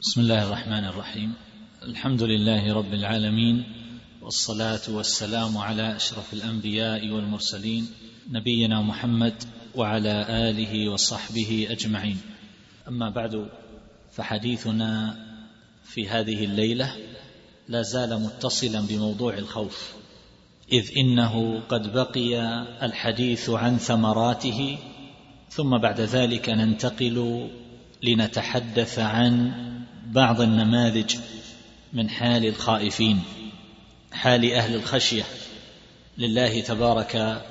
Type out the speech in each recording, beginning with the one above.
بسم الله الرحمن الرحيم. الحمد لله رب العالمين والصلاة والسلام على أشرف الأنبياء والمرسلين نبينا محمد وعلى آله وصحبه أجمعين. أما بعد فحديثنا في هذه الليلة لا زال متصلا بموضوع الخوف إذ إنه قد بقي الحديث عن ثمراته ثم بعد ذلك ننتقل لنتحدث عن بعض النماذج من حال الخائفين حال أهل الخشية لله تبارك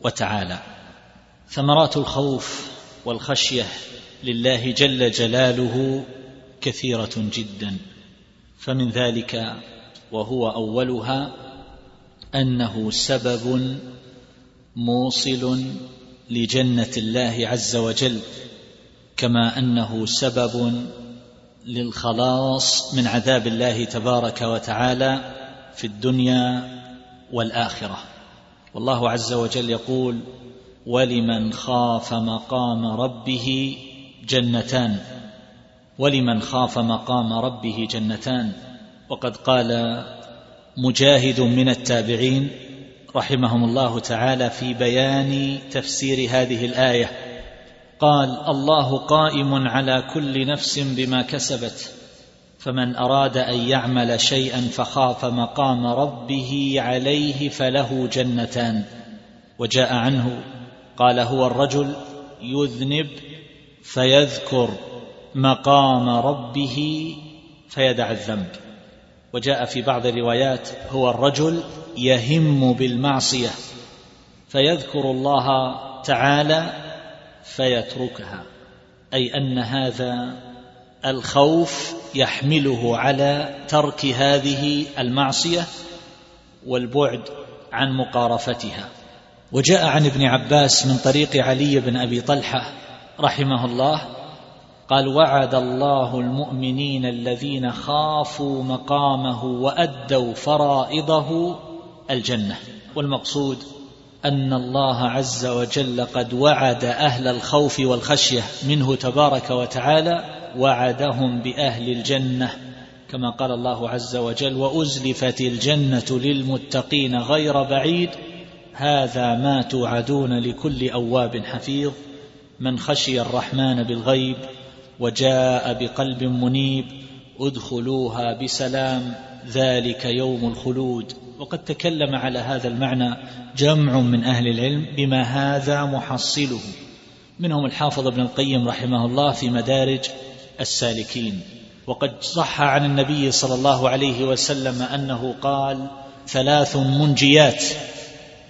وتعالى. ثمرات الخوف والخشية لله جل جلاله كثيرة جدا. فمن ذلك وهو أولها أنه سبب موصل لجنة الله عز وجل كما أنه سبب للخلاص من عذاب الله تبارك وتعالى في الدنيا والآخرة. والله عز وجل يقول ولمن خاف مقام ربه جنتان ولمن خاف مقام ربه جنتان. وقد قال مجاهد من التابعين رحمهم الله تعالى في بيان تفسير هذه الآية. قال الله قائم على كل نفس بما كسبت فمن أراد أن يعمل شيئا فخاف مقام ربه عليه فله جنتان. وجاء عنه قال هو الرجل يذنب فيذكر مقام ربه فيدع الذنب. وجاء في بعض الروايات هو الرجل يهم بالمعصية فيذكر الله تعالى فيتركها. أي أن هذا الخوف يحمله على ترك هذه المعصية والبعد عن مقارفتها. وجاء عن ابن عباس من طريق علي بن أبي طلحة رحمه الله قال وعد الله المؤمنين الذين خافوا مقامه وأدوا فرائضه الجنة. والمقصود أن الله عز وجل قد وعد أهل الخوف والخشية منه تبارك وتعالى وعدهم بأهل الجنة. كما قال الله عز وجل وأزلفت الجنة للمتقين غير بعيد. هذا ما توعدون لكل أواب حفيظ. من خشي الرحمن بالغيب وجاء بقلب منيب ادخلوها بسلام ذلك يوم الخلود. وقد تكلم على هذا المعنى جمع من أهل العلم بما هذا محصله منهم الحافظ ابن القيم رحمه الله في مدارج السالكين. وقد صح عن النبي صلى الله عليه وسلم أنه قال ثلاث منجيات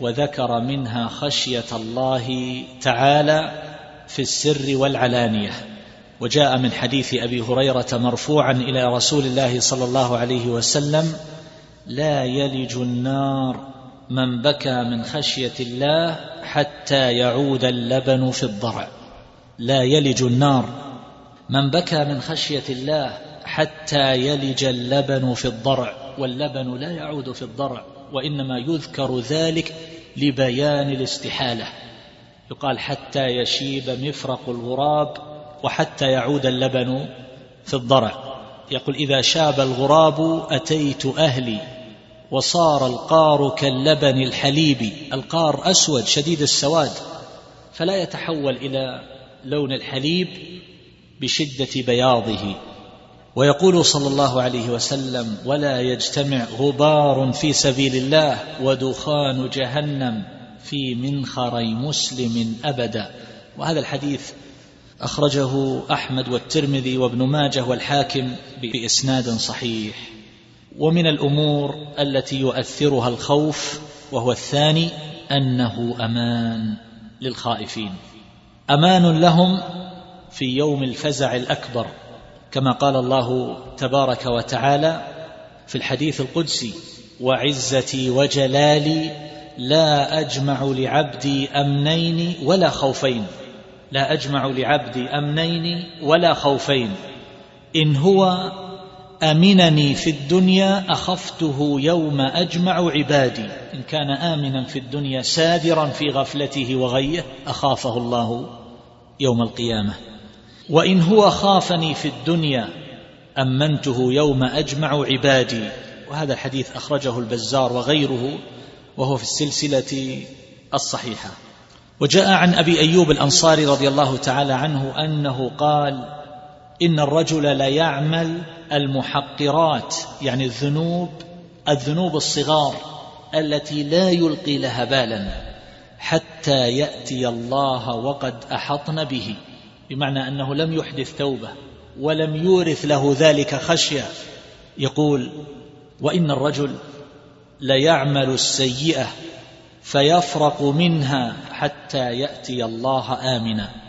وذكر منها خشية الله تعالى في السر والعلانية. وجاء من حديث أبي هريرة مرفوعا إلى رسول الله صلى الله عليه وسلم لا يلج النار من بكى من خشية الله حتى يعود اللبن في الضرع. لا يلج النار من بكى من خشية الله حتى يلج اللبن في الضرع واللبن لا يعود في الضرع وإنما يذكر ذلك لبيان الاستحالة. يقال حتى يشيب مفرق الغراب وحتى يعود اللبن في الضرع. يقول إذا شاب الغراب أتيت أهلي. وصار القار كاللبن الحليب القار أسود شديد السواد فلا يتحول إلى لون الحليب بشدة بياضه. ويقول صلى الله عليه وسلم ولا يجتمع غبار في سبيل الله ودخان جهنم في منخري مسلم أبدا. وهذا الحديث أخرجه أحمد والترمذي وابن ماجه والحاكم بإسناد صحيح. ومن الأمور التي يؤثرها الخوف وهو الثاني أنه أمان للخائفين. أمان لهم في يوم الفزع الأكبر كما قال الله تبارك وتعالى في الحديث القدسي وعزتي وجلالي لا أجمع لعبدي أمنين ولا خوفين. لا أجمع لعبدي أمنين ولا خوفين. إن هو آمنني في الدنيا أخفته يوم أجمع عبادي. إن كان آمنا في الدنيا سادرا في غفلته وغيه أخافه الله يوم القيامة. وإن هو خافني في الدنيا أمنته يوم أجمع عبادي. وهذا الحديث أخرجه البزار وغيره وهو في السلسلة الصحيحة. وجاء عن أبي أيوب الأنصاري رضي الله تعالى عنه أنه قال إن الرجل ليعمل المحقرات يعني الذنوب الذنوب الصغار التي لا يلقي لها بالا حتى يأتي الله وقد أحطن به. بمعنى أنه لم يحدث توبة ولم يورث له ذلك خشية. يقول وإن الرجل ليعمل السيئة فيفرق منها حتى يأتي الله امنا.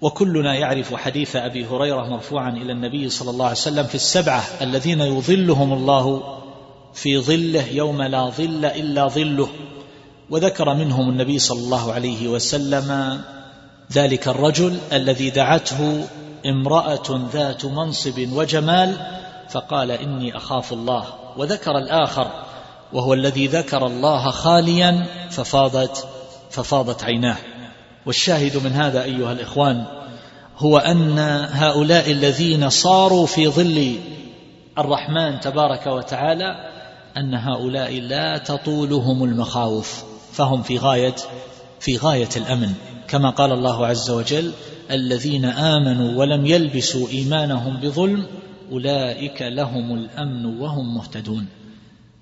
وكلنا يعرف حديث أبي هريرة مرفوعا إلى النبي صلى الله عليه وسلم في السبعة الذين يظلهم الله في ظله يوم لا ظل إلا ظله. وذكر منهم النبي صلى الله عليه وسلم ذلك الرجل الذي دعته امرأة ذات منصب وجمال فقال إني أخاف الله. وذكر الآخر وهو الذي ذكر الله خاليا ففاضت ففاضت عيناه. والشاهد من هذا أيها الإخوان هو أن هؤلاء الذين صاروا في ظل الرحمن تبارك وتعالى أن هؤلاء لا تطولهم المخاوف فهم في غاية في غاية الأمن. كما قال الله عز وجل الذين آمنوا ولم يلبسوا إيمانهم بظلم أولئك لهم الأمن وهم مهتدون.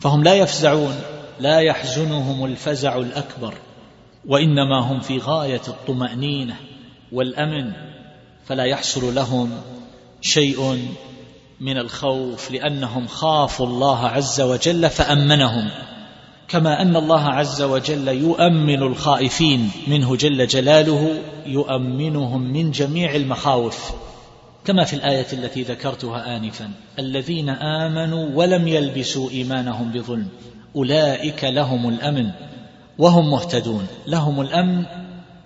فهم لا يفزعون لا يحزنهم الفزع الأكبر. وإنما هم في غاية الطمأنينة والأمن فلا يحصل لهم شيء من الخوف لأنهم خافوا الله عز وجل فأمنهم. كما أن الله عز وجل يؤمن الخائفين منه جل جلاله يؤمنهم من جميع المخاوف. كما في الآية التي ذكرتها انفا الذين آمنوا ولم يلبسوا إيمانهم بظلم أولئك لهم الأمن. وهم مهتدون. لهم الأمن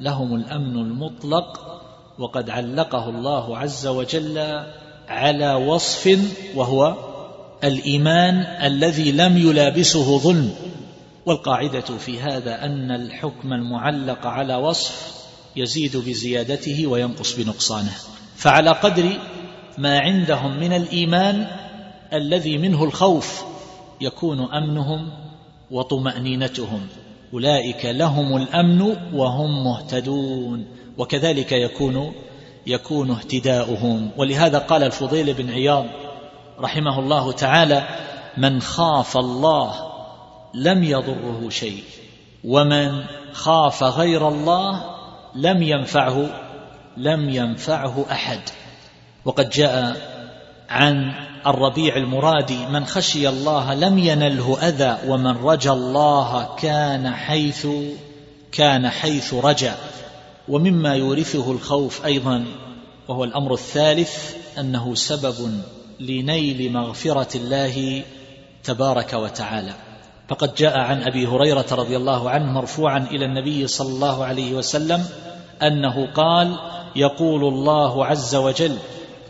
لهم الأمن المطلق وقد علقه الله عز وجل على وصف وهو الإيمان الذي لم يلابسه ظلم. والقاعدة في هذا أن الحكم المعلق على وصف يزيد بزيادته وينقص بنقصانه. فعلى قدر ما عندهم من الإيمان الذي منه الخوف يكون أمنهم وطمأنينتهم. أولئك لهم الأمن وهم مهتدون وكذلك يكون يكون اهتداؤهم. ولهذا قال الفضيل بن عياض رحمه الله تعالى من خاف الله لم يضره شيء ومن خاف غير الله لم ينفعه لم ينفعه أحد. وقد جاء عن الربيع المرادي من خشي الله لم ينله أذى ومن رجا الله كان حيث كان حيث رجا ومما يورثه الخوف أيضا وهو الأمر الثالث أنه سبب لنيل مغفرة الله تبارك وتعالى. فقد جاء عن أبي هريرة رضي الله عنه مرفوعا إلى النبي صلى الله عليه وسلم أنه قال يقول الله عز وجل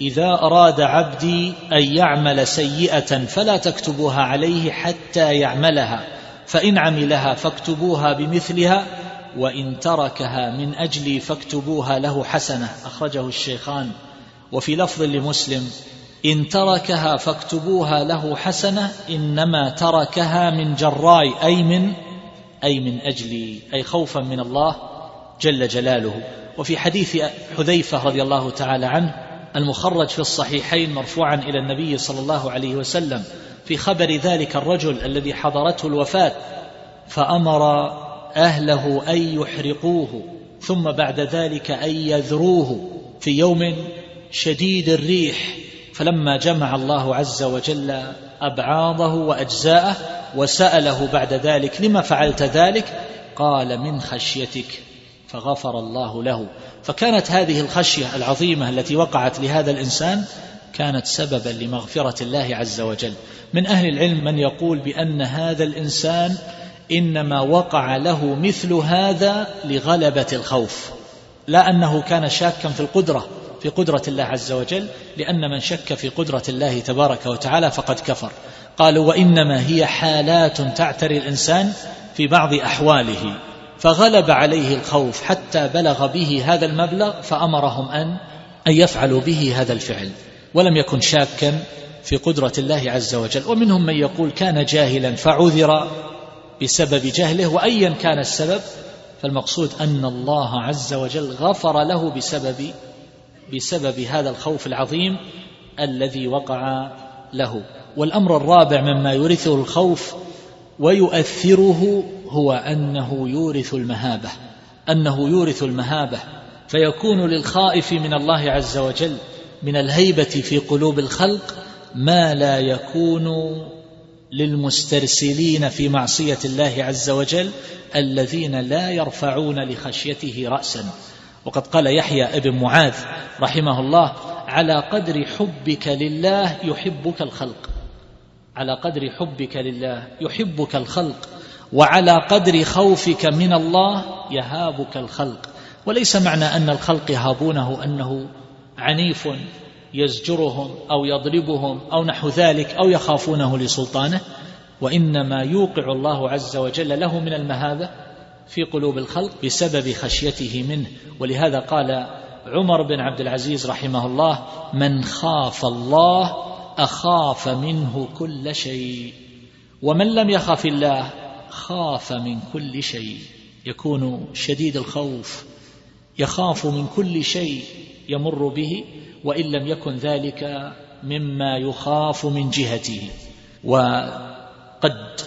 إذا أراد عبدي أن يعمل سيئة فلا تكتبوها عليه حتى يعملها فإن عملها فاكتبوها بمثلها وإن تركها من أجلي فاكتبوها له حسنة أخرجه الشيخان. وفي لفظ لمسلم إن تركها فاكتبوها له حسنة إنما تركها من جراي أي من أي من أجلي أي خوفا من الله جل جلاله. وفي حديث حذيفة رضي الله تعالى عنه المخرج في الصحيحين مرفوعا إلى النبي صلى الله عليه وسلم في خبر ذلك الرجل الذي حضرته الوفاة فأمر أهله أن يحرقوه ثم بعد ذلك أن يذروه في يوم شديد الريح. فلما جمع الله عز وجل أبعاضه وأجزاءه وسأله بعد ذلك لما فعلت ذلك؟ قال من خشيتك. فغفر الله له. فكانت هذه الخشية العظيمة التي وقعت لهذا الإنسان كانت سببا لمغفرة الله عز وجل. من أهل العلم من يقول بأن هذا الإنسان إنما وقع له مثل هذا لغلبة الخوف. لا أنه كان شاكا في القدرة في قدرة الله عز وجل لأن من شك في قدرة الله تبارك وتعالى فقد كفر. قالوا وإنما هي حالات تعتري الإنسان في بعض أحواله. فغلب عليه الخوف حتى بلغ به هذا المبلغ فأمرهم ان أن يفعلوا به هذا الفعل. ولم يكن شاكا في قدرة الله عز وجل. ومنهم من يقول كان جاهلا فعذر بسبب جهله وأيا كان السبب فالمقصود أن الله عز وجل غفر له بسبب بسبب هذا الخوف العظيم الذي وقع له. والأمر الرابع مما يورثه الخوف ويؤثره هو أنه يورث المهابة أنه يورث المهابة فيكون للخائف من الله عز وجل من الهيبة في قلوب الخلق ما لا يكون للمسترسلين في معصية الله عز وجل الذين لا يرفعون لخشيته رأسا. وقد قال يحيى ابن معاذ رحمه الله على قدر حبك لله يحبك الخلق على قدر حبك لله يحبك الخلق وعلى قدر خوفك من الله يهابك الخلق. وليس معنى أن الخلق يهابونه أنه عنيف يزجرهم أو يضربهم أو نحو ذلك أو يخافونه لسلطانه. وإنما يوقع الله عز وجل له من المهابة في قلوب الخلق بسبب خشيته منه. ولهذا قال عمر بن عبد العزيز رحمه الله من خاف الله أخاف منه كل شيء. ومن لم يخف الله خاف من كل شيء. يكون شديد الخوف يخاف من كل شيء يمر به وإن لم يكن ذلك مما يخاف من جهته. وقد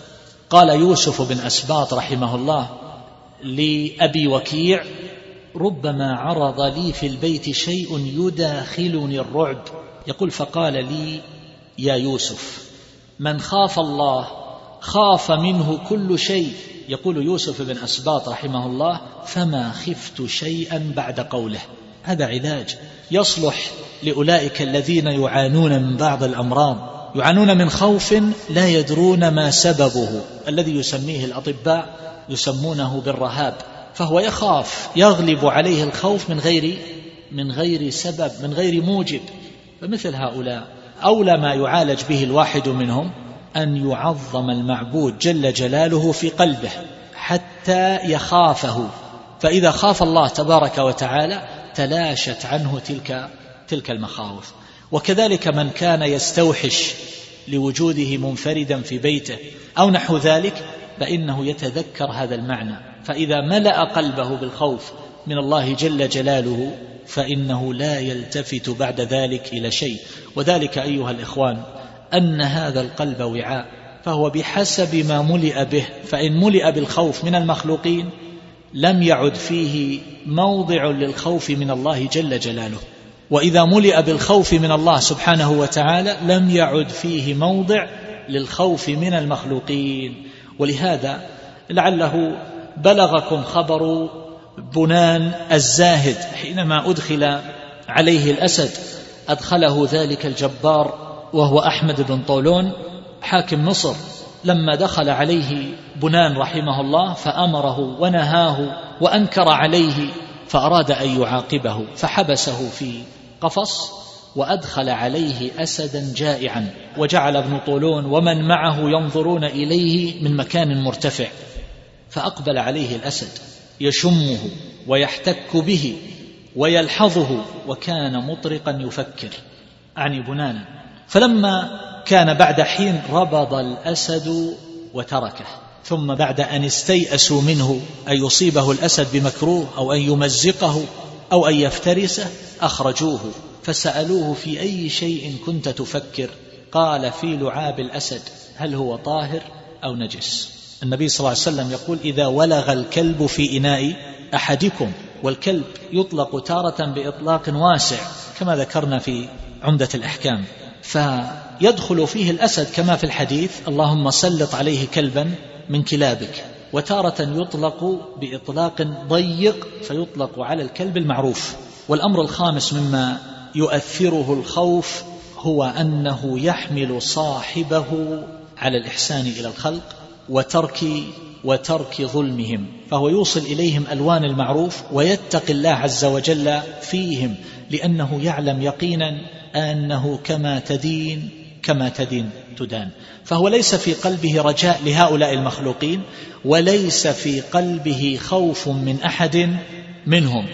قال يوسف بن أسباط رحمه الله لأبي وكيع ربما عرض لي في البيت شيء يداخلني الرعب. يقول فقال لي يا يوسف من خاف الله خاف منه كل شيء. يقول يوسف بن أسباط رحمه الله فما خفت شيئا بعد قوله. هذا علاج. يصلح لأولئك الذين يعانون من بعض الأمراض. يعانون من خوف لا يدرون ما سببه. الذي يسميه الأطباء يسمونه بالرهاب. فهو يخاف يغلب عليه الخوف من غير من غير سبب من غير موجب. فمثل هؤلاء أولى ما يعالج به الواحد منهم أن يعظم المعبود جل جلاله في قلبه حتى يخافه. فإذا خاف الله تبارك وتعالى تلاشت عنه تلك تلك المخاوف. وكذلك من كان يستوحش لوجوده منفردا في بيته أو نحو ذلك فإنه يتذكر هذا المعنى. فإذا ملأ قلبه بالخوف من الله جل جلاله فإنه لا يلتفت بعد ذلك إلى شيء. وذلك أيها الإخوان أن هذا القلب وعاء فهو بحسب ما ملئ به فإن ملئ بالخوف من المخلوقين لم يعد فيه موضع للخوف من الله جل جلاله. وإذا ملئ بالخوف من الله سبحانه وتعالى لم يعد فيه موضع للخوف من المخلوقين. ولهذا لعله بلغكم خبر بنان الزاهد حينما أدخل عليه الأسد أدخله ذلك الجبار وهو أحمد بن طولون حاكم مصر لما دخل عليه بنان رحمه الله فأمره ونهاه وأنكر عليه فأراد أن يعاقبه فحبسه في قفص وأدخل عليه اسدا جائعا وجعل ابن طولون ومن معه ينظرون إليه من مكان مرتفع فأقبل عليه الأسد يشمه ويحتك به ويلحظه وكان مطرقا يفكر أعني بنانا فلما كان بعد حين ربض الأسد وتركه ثم بعد أن استيأسوا منه أن يصيبه الأسد بمكروه أو أن يمزقه أو أن يفترسه أخرجوه فسألوه في أي شيء كنت تفكر؟ قال في لعاب الأسد هل هو طاهر أو نجس؟ النبي صلى الله عليه وسلم يقول إذا ولغ الكلب في إناء أحدكم والكلب يطلق تارة بإطلاق واسع كما ذكرنا في عمدة الأحكام. فيدخل فيه الأسد كما في الحديث اللهم سلط عليه كلبا من كلابك وتارة يطلق بإطلاق ضيق فيطلق على الكلب المعروف. والأمر الخامس مما يؤثره الخوف هو أنه يحمل صاحبه على الإحسان إلى الخلق وترك وترك ظلمهم فهو يوصل إليهم ألوان المعروف ويتقي الله عز وجل فيهم لأنه يعلم يقينا أنه كما تدين كما تدين تدان. فهو ليس في قلبه رجاء لهؤلاء المخلوقين وليس في قلبه خوف من أحد منهم.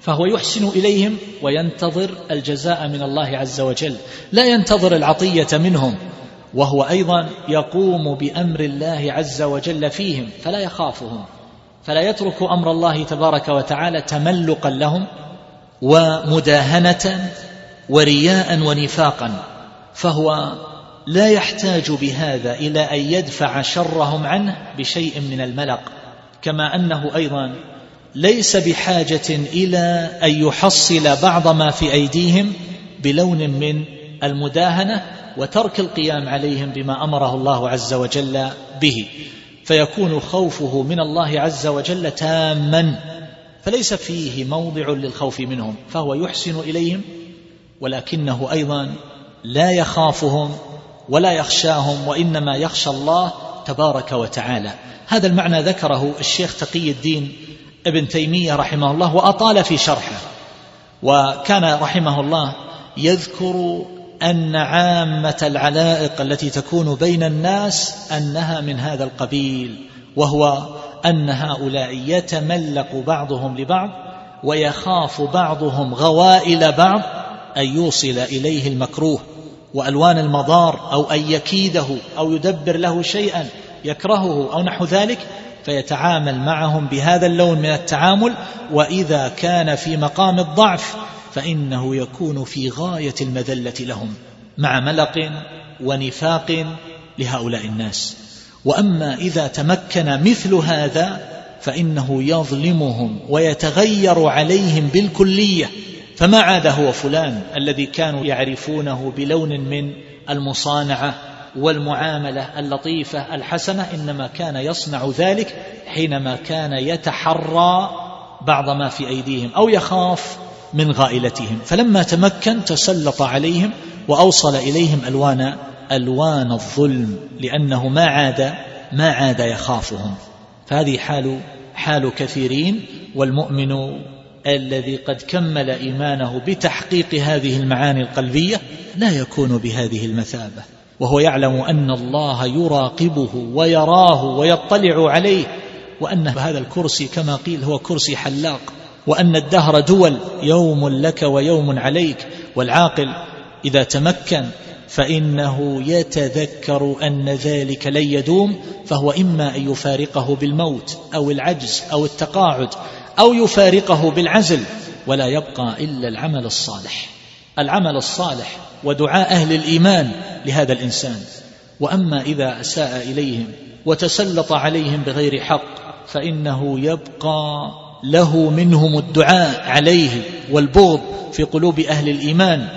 فهو يحسن إليهم وينتظر الجزاء من الله عز وجل. لا ينتظر العطية منهم وهو أيضا يقوم بأمر الله عز وجل فيهم فلا يخافهم. فلا يترك أمر الله تبارك وتعالى تملقا لهم ومداهنة ورياء ونفاقا فهو لا يحتاج بهذا إلى أن يدفع شرهم عنه بشيء من الملق كما أنه أيضا ليس بحاجة إلى أن يحصل بعض ما في أيديهم بلون من المداهنة وترك القيام عليهم بما أمره الله عز وجل به فيكون خوفه من الله عز وجل تاما فليس فيه موضع للخوف منهم فهو يحسن إليهم ولكنه أيضا لا يخافهم ولا يخشاهم وإنما يخشى الله تبارك وتعالى. هذا المعنى ذكره الشيخ تقي الدين ابن تيمية رحمه الله وأطال في شرحه. وكان رحمه الله يذكر أن عامة العلائق التي تكون بين الناس أنها من هذا القبيل وهو أن هؤلاء يتملق بعضهم لبعض ويخاف بعضهم غوائل بعض أن يوصل إليه المكروه وألوان المضار أو أن يكيده أو يدبر له شيئا يكرهه أو نحو ذلك فيتعامل معهم بهذا اللون من التعامل وإذا كان في مقام الضعف فإنه يكون في غاية المذلة لهم مع ملق ونفاق لهؤلاء الناس. وأما إذا تمكن مثل هذا فإنه يظلمهم ويتغير عليهم بالكلية فما عاد هو فلان الذي كانوا يعرفونه بلون من المصانعة والمعاملة اللطيفة الحسنة إنما كان يصنع ذلك حينما كان يتحرى بعض ما في أيديهم أو يخاف من غائلتهم. فلما تمكن تسلط عليهم وأوصل إليهم ألوان ألوان الظلم لأنه ما عاد ما عاد يخافهم. فهذه حال حال كثيرين والمؤمن الذي قد كمل إيمانه بتحقيق هذه المعاني القلبية لا يكون بهذه المثابة وهو يعلم أن الله يراقبه ويراه ويطلع عليه وأن هذا الكرسي كما قيل هو كرسي حلاق وأن الدهر دول يوم لك ويوم عليك والعاقل إذا تمكن فإنه يتذكر أن ذلك لن يدوم فهو إما أن يفارقه بالموت أو العجز أو التقاعد أو يفارقه بالعزل ولا يبقى إلا العمل الصالح. العمل الصالح ودعاء أهل الإيمان لهذا الإنسان. وأما إذا أساء إليهم وتسلط عليهم بغير حق فإنه يبقى له منهم الدعاء عليه والبغض في قلوب أهل الإيمان.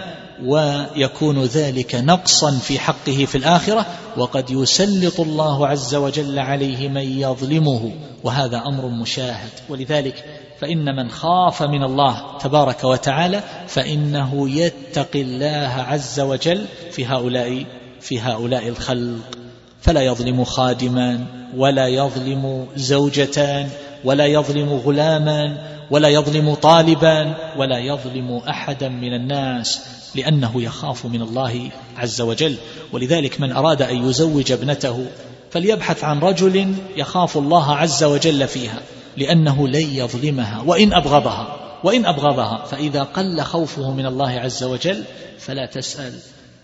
ويكون ذلك نقصا في حقه في الآخرة وقد يسلط الله عز وجل عليه من يظلمه وهذا أمر مشاهد. ولذلك فإن من خاف من الله تبارك وتعالى فإنه يتقي الله عز وجل في هؤلاء في هؤلاء الخلق. فلا يظلم خادما ولا يظلم زوجتان ولا يظلم غلاما ولا يظلم طالبا ولا يظلم احدا من الناس. لأنه يخاف من الله عز وجل. ولذلك من أراد أن يزوج ابنته فليبحث عن رجل يخاف الله عز وجل فيها لأنه لن يظلمها. وإن أبغضها وإن أبغضها فإذا قل خوفه من الله عز وجل فلا تسأل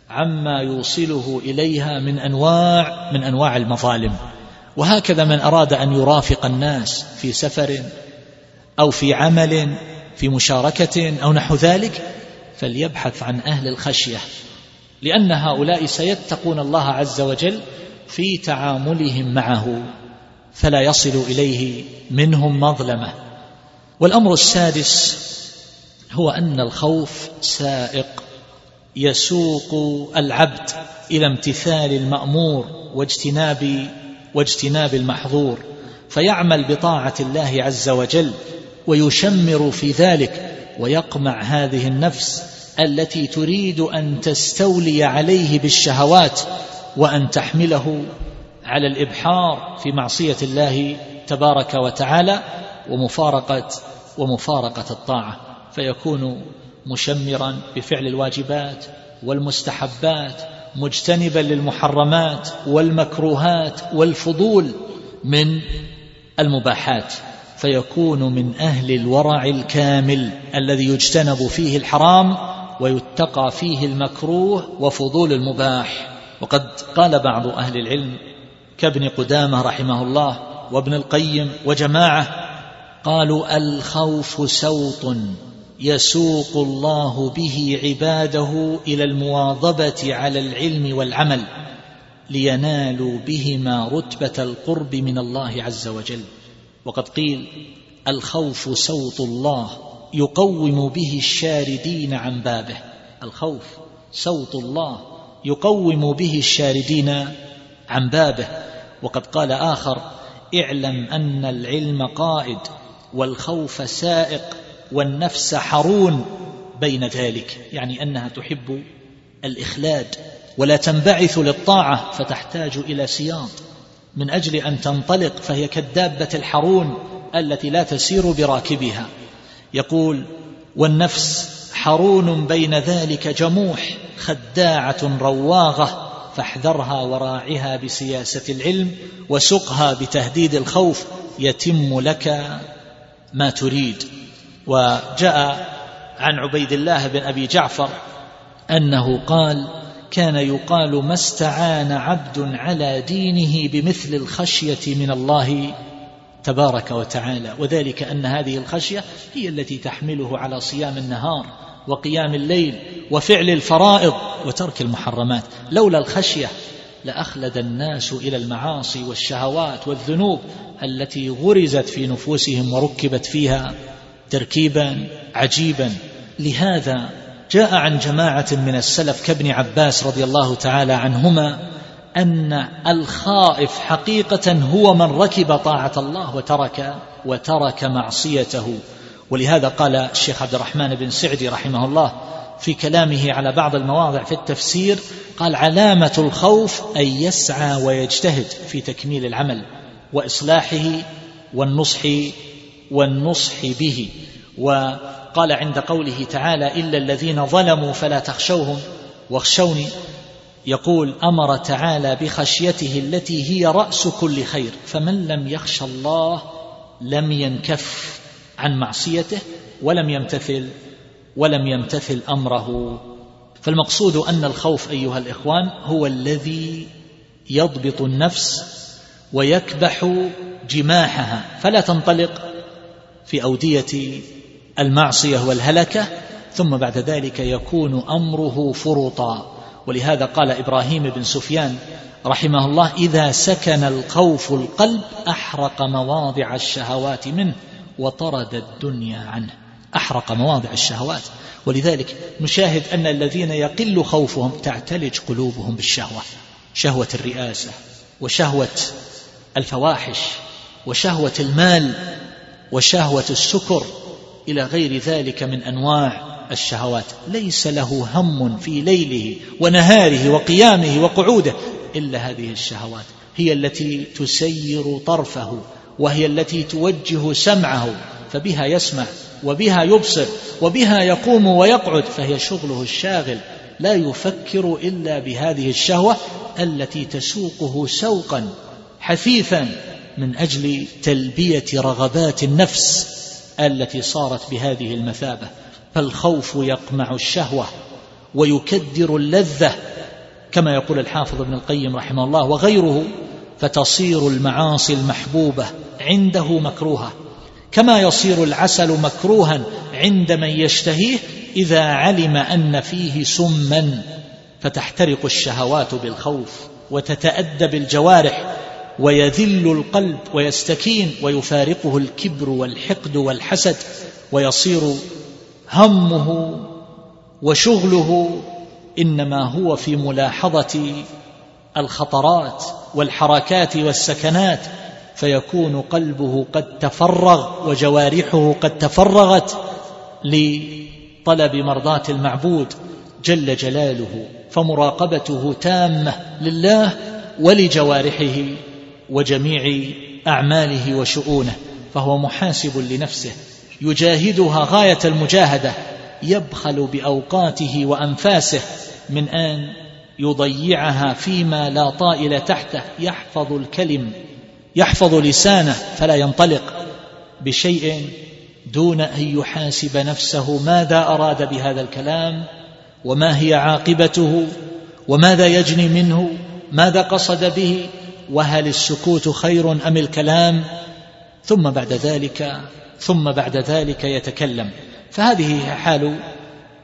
عما يوصله إليها من أنواع من أنواع المظالم. وهكذا من أراد أن يرافق الناس في سفر أو في عمل في مشاركة أو نحو ذلك فليبحث عن أهل الخشية لأن هؤلاء سيتقون الله عز وجل في تعاملهم معه فلا يصل إليه منهم مظلمة. والأمر السادس هو أن الخوف سائق يسوق العبد إلى امتثال المأمور واجتناب واجتناب المحظور فيعمل بطاعة الله عز وجل ويشمر في ذلك ويقمع هذه النفس التي تريد أن تستولي عليه بالشهوات وأن تحمله على الإبحار في معصية الله تبارك وتعالى ومفارقه ومفارقة الطاعة. فيكون مشمرا بفعل الواجبات والمستحبات مجتنبا للمحرمات والمكروهات والفضول من المباحات. فيكون من أهل الورع الكامل الذي يجتنب فيه الحرام ويتقى فيه المكروه وفضول المباح. وقد قال بعض أهل العلم كابن قدامة رحمه الله وابن القيم وجماعة قالوا الخوف سوط يسوق الله به عباده إلى المواظبة على العلم والعمل لينالوا بهما رتبة القرب من الله عز وجل. وقد قيل الخوف سوط الله يقوم به الشاردين عن بابه. الخوف سوط الله يقوم به الشاردين عن بابه. وقد قال آخر اعلم أن العلم قائد والخوف سائق والنفس حرون بين ذلك يعني أنها تحب الإخلاد ولا تنبعث للطاعة فتحتاج إلى سياط من أجل أن تنطلق فهي كالدابة الحرون التي لا تسير براكبها. يقول والنفس حرون بين ذلك جموح خداعة رواغة فاحذرها وراعها بسياسة العلم وسقها بتهديد الخوف يتم لك ما تريد. وجاء عن عبيد الله بن أبي جعفر أنه قال كان يقال ما استعان عبد على دينه بمثل الخشية من الله تبارك وتعالى. وذلك أن هذه الخشية هي التي تحمله على صيام النهار وقيام الليل وفعل الفرائض وترك المحرمات. لولا الخشية لأخلد الناس إلى المعاصي والشهوات والذنوب التي غرزت في نفوسهم وركبت فيها تركيبا عجيبا. لهذا جاء عن جماعة من السلف كابن عباس رضي الله تعالى عنهما أن الخائف حقيقة هو من ركب طاعة الله وترك وترك معصيته. ولهذا قال الشيخ عبد الرحمن بن سعدي رحمه الله في كلامه على بعض المواضع في التفسير قال علامة الخوف أن يسعى ويجتهد في تكميل العمل وإصلاحه والنصح والنصح به. وقال عند قوله تعالى إلا الذين ظلموا فلا تخشوهم واخشوني يقول أمر تعالى بخشيته التي هي رأس كل خير فمن لم يخش الله لم ينكف عن معصيته ولم يمتثل ولم يمتثل أمره. فالمقصود أن الخوف أيها الإخوان هو الذي يضبط النفس ويكبح جماحها فلا تنطلق في أودية المعصية والهلكة ثم بعد ذلك يكون أمره فرطا ولهذا قال إبراهيم بن سفيان رحمه الله إذا سكن الخوف القلب أحرق مواضع الشهوات منه وطرد الدنيا عنه. أحرق مواضع الشهوات. ولذلك نشاهد أن الذين يقل خوفهم تعتلج قلوبهم بالشهوة. شهوة الرئاسة وشهوة الفواحش وشهوة المال وشهوة السكر إلى غير ذلك من أنواع الشهوات. ليس له هم في ليله ونهاره وقيامه وقعوده إلا هذه الشهوات. هي التي تسير طرفه وهي التي توجه سمعه فبها يسمع وبها يبصر وبها يقوم ويقعد فهي شغله الشاغل. لا يفكر إلا بهذه الشهوة التي تسوقه سوقا حثيثا من أجل تلبية رغبات النفس. التي صارت بهذه المثابة فالخوف يقمع الشهوة ويكدر اللذة كما يقول الحافظ ابن القيم رحمه الله وغيره فتصير المعاصي المحبوبة عنده مكروهة كما يصير العسل مكروها عند من يشتهيه إذا علم أن فيه سما فتحترق الشهوات بالخوف وتتأدب الجوارح ويذل القلب ويستكين ويفارقه الكبر والحقد والحسد ويصير همه وشغله إنما هو في ملاحظة الخطرات والحركات والسكنات فيكون قلبه قد تفرغ وجوارحه قد تفرغت لطلب مرضاة المعبود جل جلاله فمراقبته تامة لله ولجوارحه وجميع أعماله وشؤونه فهو محاسب لنفسه يجاهدها غاية المجاهدة يبخل بأوقاته وأنفاسه من أن يضيعها فيما لا طائل تحته يحفظ الكلم يحفظ لسانه فلا ينطلق بشيء دون أن يحاسب نفسه ماذا أراد بهذا الكلام وما هي عاقبته وماذا يجني منه ماذا قصد به وهل السكوت خير أم الكلام؟ ثم بعد ذلك ثم بعد ذلك يتكلم. فهذه حال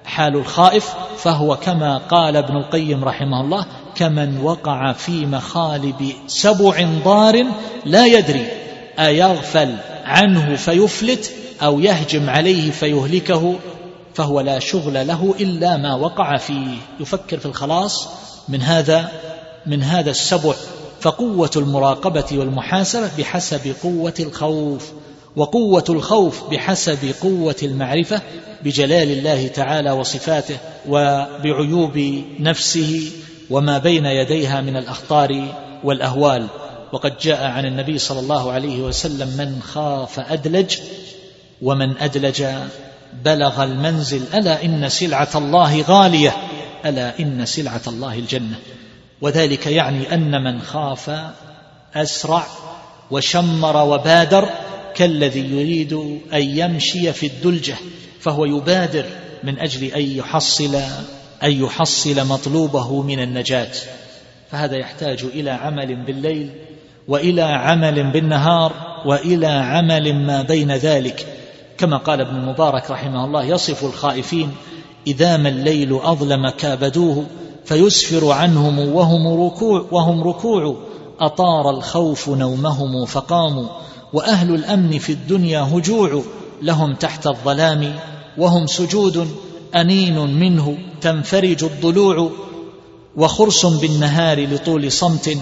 حال الخائف فهو كما قال ابن القيم رحمه الله كمن وقع في مخالب سبع ضار لا يدري أيغفل عنه فيفلت أو يهجم عليه فيهلكه فهو لا شغل له إلا ما وقع فيه. يفكر في الخلاص من هذا من هذا السبع فقوة المراقبة والمحاسبة بحسب قوة الخوف وقوة الخوف بحسب قوة المعرفة بجلال الله تعالى وصفاته وبعيوب نفسه وما بين يديها من الأخطار والأهوال. وقد جاء عن النبي صلى الله عليه وسلم من خاف أدلج ومن أدلج بلغ المنزل ألا إن سلعة الله غالية ألا إن سلعة الله الجنة. وذلك يعني أن من خاف أسرع وشمر وبادر كالذي يريد أن يمشي في الدلجة فهو يبادر من أجل أن يحصل أن يحصل مطلوبه من النجاة. فهذا يحتاج إلى عمل بالليل وإلى عمل بالنهار وإلى عمل ما بين ذلك. كما قال ابن المبارك رحمه الله يصف الخائفين إذا ما الليل أظلم كابدوه فيسفر عنهم وهم ركوع وهم ركوع. أطار الخوف نومهم فقاموا. وأهل الأمن في الدنيا هجوع. لهم تحت الظلام. وهم سجود أنين منه تنفرج الضلوع. وخرس بالنهار لطول صمت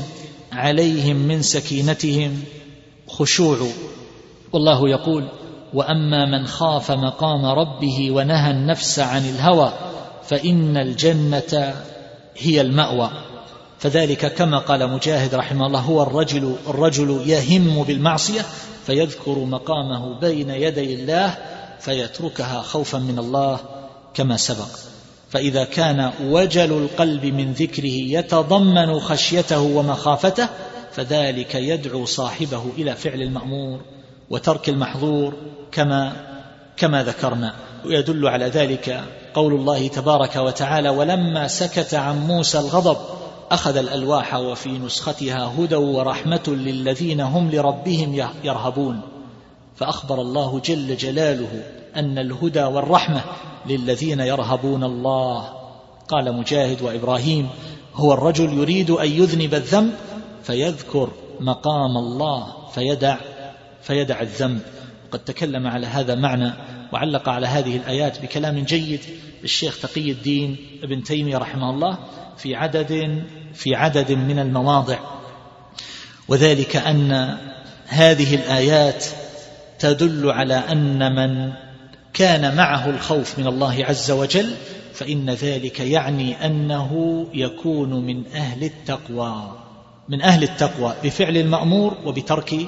عليهم من سكينتهم. خشوع. والله يقول وأما من خاف مقام ربه ونهى النفس عن الهوى فإن الجنة هي المأوى. فذلك كما قال مجاهد رحمه الله هو الرجل الرجل يهم بالمعصية فيذكر مقامه بين يدي الله فيتركها خوفا من الله كما سبق. فإذا كان وجل القلب من ذكره يتضمن خشيته ومخافته فذلك يدعو صاحبه إلى فعل المأمور وترك المحظور كما كما ذكرنا. ويدل على ذلك قول الله تبارك وتعالى ولما سكت عن موسى الغضب أخذ الألواح وفي نسختها هدى ورحمة للذين هم لربهم يرهبون. فأخبر الله جل جلاله أن الهدى والرحمة للذين يرهبون الله. قال مجاهد وإبراهيم هو الرجل يريد أن يذنب الذنب فيذكر مقام الله فيدع فيدع الذنب. قد تكلم على هذا معنى وعلق على هذه الآيات بكلام جيد الشيخ تقي الدين ابن تيمية رحمه الله في عدد في عدد من المواضع. وذلك أن هذه الآيات تدل على أن من كان معه الخوف من الله عز وجل فإن ذلك يعني أنه يكون من أهل التقوى من أهل التقوى بفعل المأمور وبترك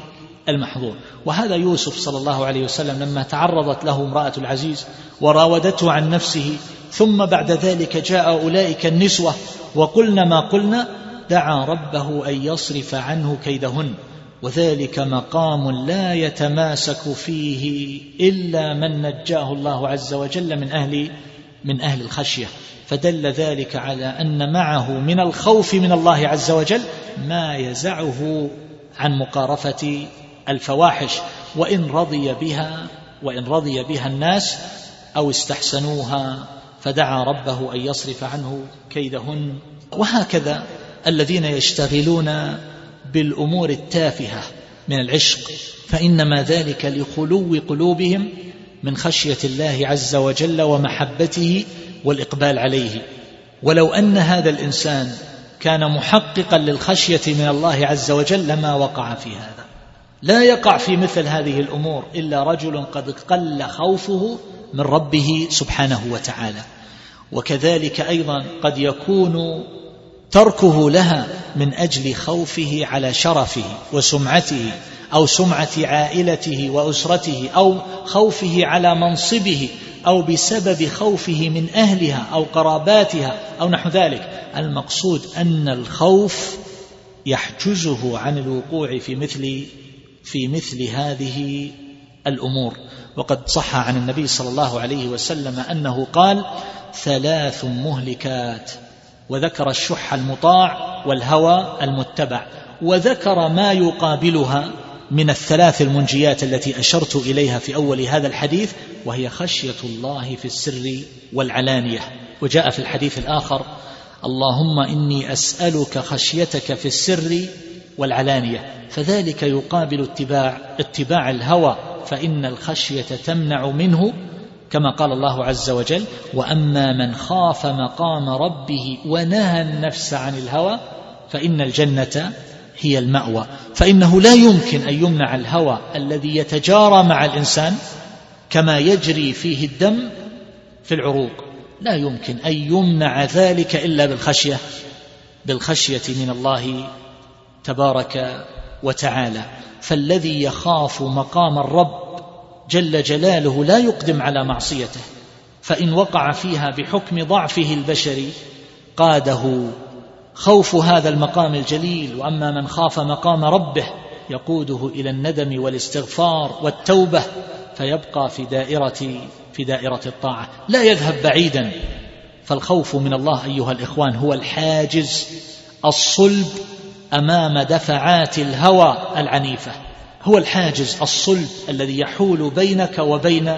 المحظور. وهذا يوسف صلى الله عليه وسلم لما تعرضت له امرأة العزيز وراودته عن نفسه ثم بعد ذلك جاء أولئك النسوة وقلن ما قلنا دعا ربه أن يصرف عنه كيدهن. وذلك مقام لا يتماسك فيه إلا من نجاه الله عز وجل من أهل من أهل الخشية. فدل ذلك على أن معه من الخوف من الله عز وجل ما يزعه عن مقارفة الفواحش وإن رضي بها وإن رضي بها الناس أو استحسنوها فدعا ربه أن يصرف عنه كيدهن. وهكذا الذين يشتغلون بالأمور التافهة من العشق فإنما ذلك لخلو قلوبهم من خشية الله عز وجل ومحبته والإقبال عليه. ولو أن هذا الإنسان كان محققا للخشية من الله عز وجل لما وقع في هذا. لا يقع في مثل هذه الأمور إلا رجل قد قل خوفه من ربه سبحانه وتعالى. وكذلك أيضا قد يكون تركه لها من أجل خوفه على شرفه وسمعته أو سمعة عائلته وأسرته أو خوفه على منصبه أو بسبب خوفه من أهلها أو قراباتها أو نحو ذلك. المقصود أن الخوف يحجزه عن الوقوع في مثل في مثل هذه الأمور. وقد صح عن النبي صلى الله عليه وسلم أنه قال ثلاث مهلكات وذكر الشح المطاع والهوى المتبع وذكر ما يقابلها من الثلاث المنجيات التي أشرت إليها في أول هذا الحديث وهي خشية الله في السر والعلانية. وجاء في الحديث الآخر اللهم إني أسألك خشيتك في السر والعلانية. فذلك يقابل اتباع اتباع الهوى فإن الخشية تمنع منه كما قال الله عز وجل وأما من خاف مقام ربه ونهى النفس عن الهوى فإن الجنة هي المأوى. فإنه لا يمكن أن يمنع الهوى الذي يتجارى مع الإنسان كما يجري فيه الدم في العروق. لا يمكن أن يمنع ذلك إلا بالخشية بالخشية من الله تبارك وتعالى. فالذي يخاف مقام الرب جل جلاله لا يقدم على معصيته. فإن وقع فيها بحكم ضعفه البشري قاده خوف هذا المقام الجليل. وأما من خاف مقام ربه يقوده إلى الندم والاستغفار والتوبة فيبقى في دائره في دائرة الطاعة. لا يذهب بعيدا. فالخوف من الله أيها الإخوان هو الحاجز الصلب أمام دفعات الهوى العنيفة. هو الحاجز الصلب الذي يحول بينك وبين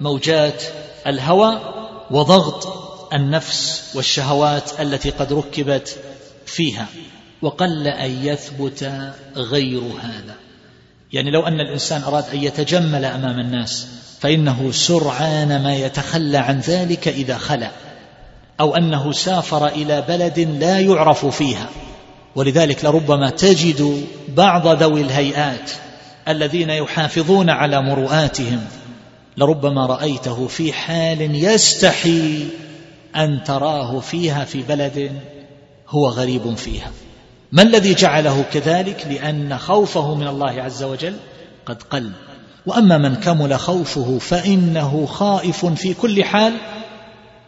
موجات الهوى وضغط النفس والشهوات التي قد ركبت فيها. وقل أن يثبت غير هذا. يعني لو أن الإنسان أراد أن يتجمل أمام الناس فإنه سرعان ما يتخلى عن ذلك إذا خلا أو أنه سافر إلى بلد لا يعرف فيها. ولذلك لربما تجد بعض ذوي الهيئات الذين يحافظون على مروءاتهم لربما رأيته في حال يستحي أن تراه فيها في بلد هو غريب فيها. ما الذي جعله كذلك؟ لأن خوفه من الله عز وجل قد قل. وأما من كمل خوفه فإنه خائف في كل حال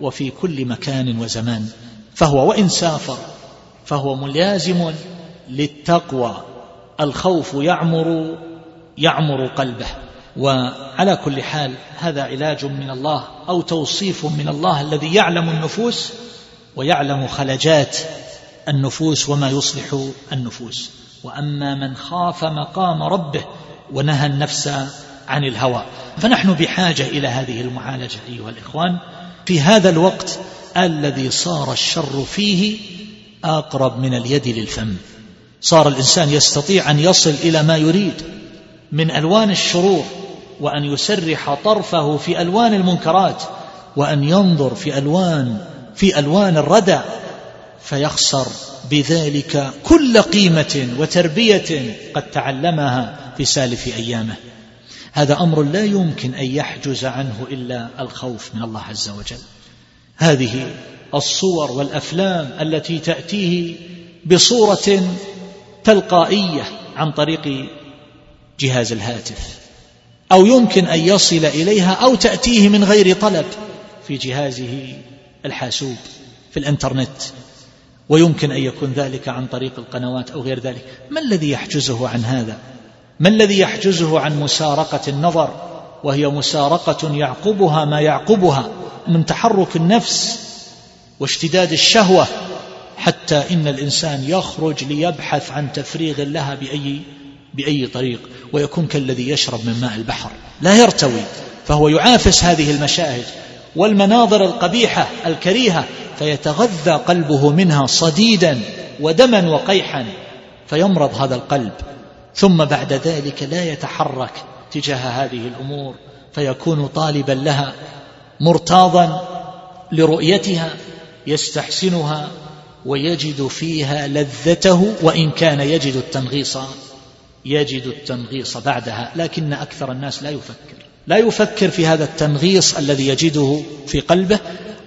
وفي كل مكان وزمان فهو وإن سافر فهو ملازم للتقوى. الخوف يعمر يعمر قلبه. وعلى كل حال هذا علاج من الله أو توصيف من الله الذي يعلم النفوس ويعلم خلجات النفوس وما يصلح النفوس. وأما من خاف مقام ربه ونهى النفس عن الهوى. فنحن بحاجة إلى هذه المعالجة أيها الإخوان. في هذا الوقت الذي صار الشر فيه أقرب من اليد للفم. صار الإنسان يستطيع أن يصل إلى ما يريد من ألوان الشرور وأن يسرح طرفه في ألوان المنكرات وأن ينظر في ألوان في ألوان الردى. فيخسر بذلك كل قيمة وتربية قد تعلمها في سالف أيامه. هذا أمر لا يمكن أن يحجز عنه إلا الخوف من الله عز وجل. هذه الصور والأفلام التي تأتيه بصورة تلقائية عن طريق جهاز الهاتف أو يمكن أن يصل إليها أو تأتيه من غير طلب في جهازه الحاسوب في الإنترنت. ويمكن أن يكون ذلك عن طريق القنوات أو غير ذلك. ما الذي يحجزه عن هذا؟ ما الذي يحجزه عن مسارقة النظر؟ وهي مسارقة يعقبها ما يعقبها من تحرك النفس واشتداد الشهوة حتى إن الإنسان يخرج ليبحث عن تفريغ لها بأي بأي طريق ويكون كالذي يشرب من ماء البحر. لا يرتوي فهو يعافس هذه المشاهد والمناظر القبيحة الكريهة فيتغذى قلبه منها صديدا ودما وقيحا فيمرض هذا القلب. ثم بعد ذلك لا يتحرك تجاه هذه الأمور فيكون طالبا لها مرتاضا لرؤيتها يستحسنها ويجد فيها لذته وإن كان يجد التنغيص يجد التنغيص بعدها. لكن أكثر الناس لا يفكر. لا يفكر في هذا التنغيص الذي يجده في قلبه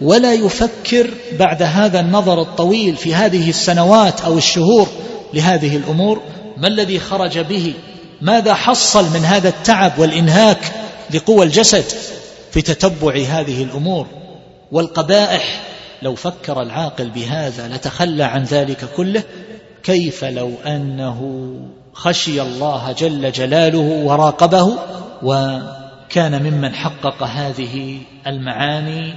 ولا يفكر بعد هذا النظر الطويل في هذه السنوات أو الشهور لهذه الأمور. ما الذي خرج به؟ ماذا حصل من هذا التعب والإنهاك لقوى الجسد في تتبع هذه الأمور؟ والقبائح لو فكر العاقل بهذا لتخلى عن ذلك كله كيف لو أنه خشي الله جل جلاله وراقبه وكان ممن حقق هذه المعاني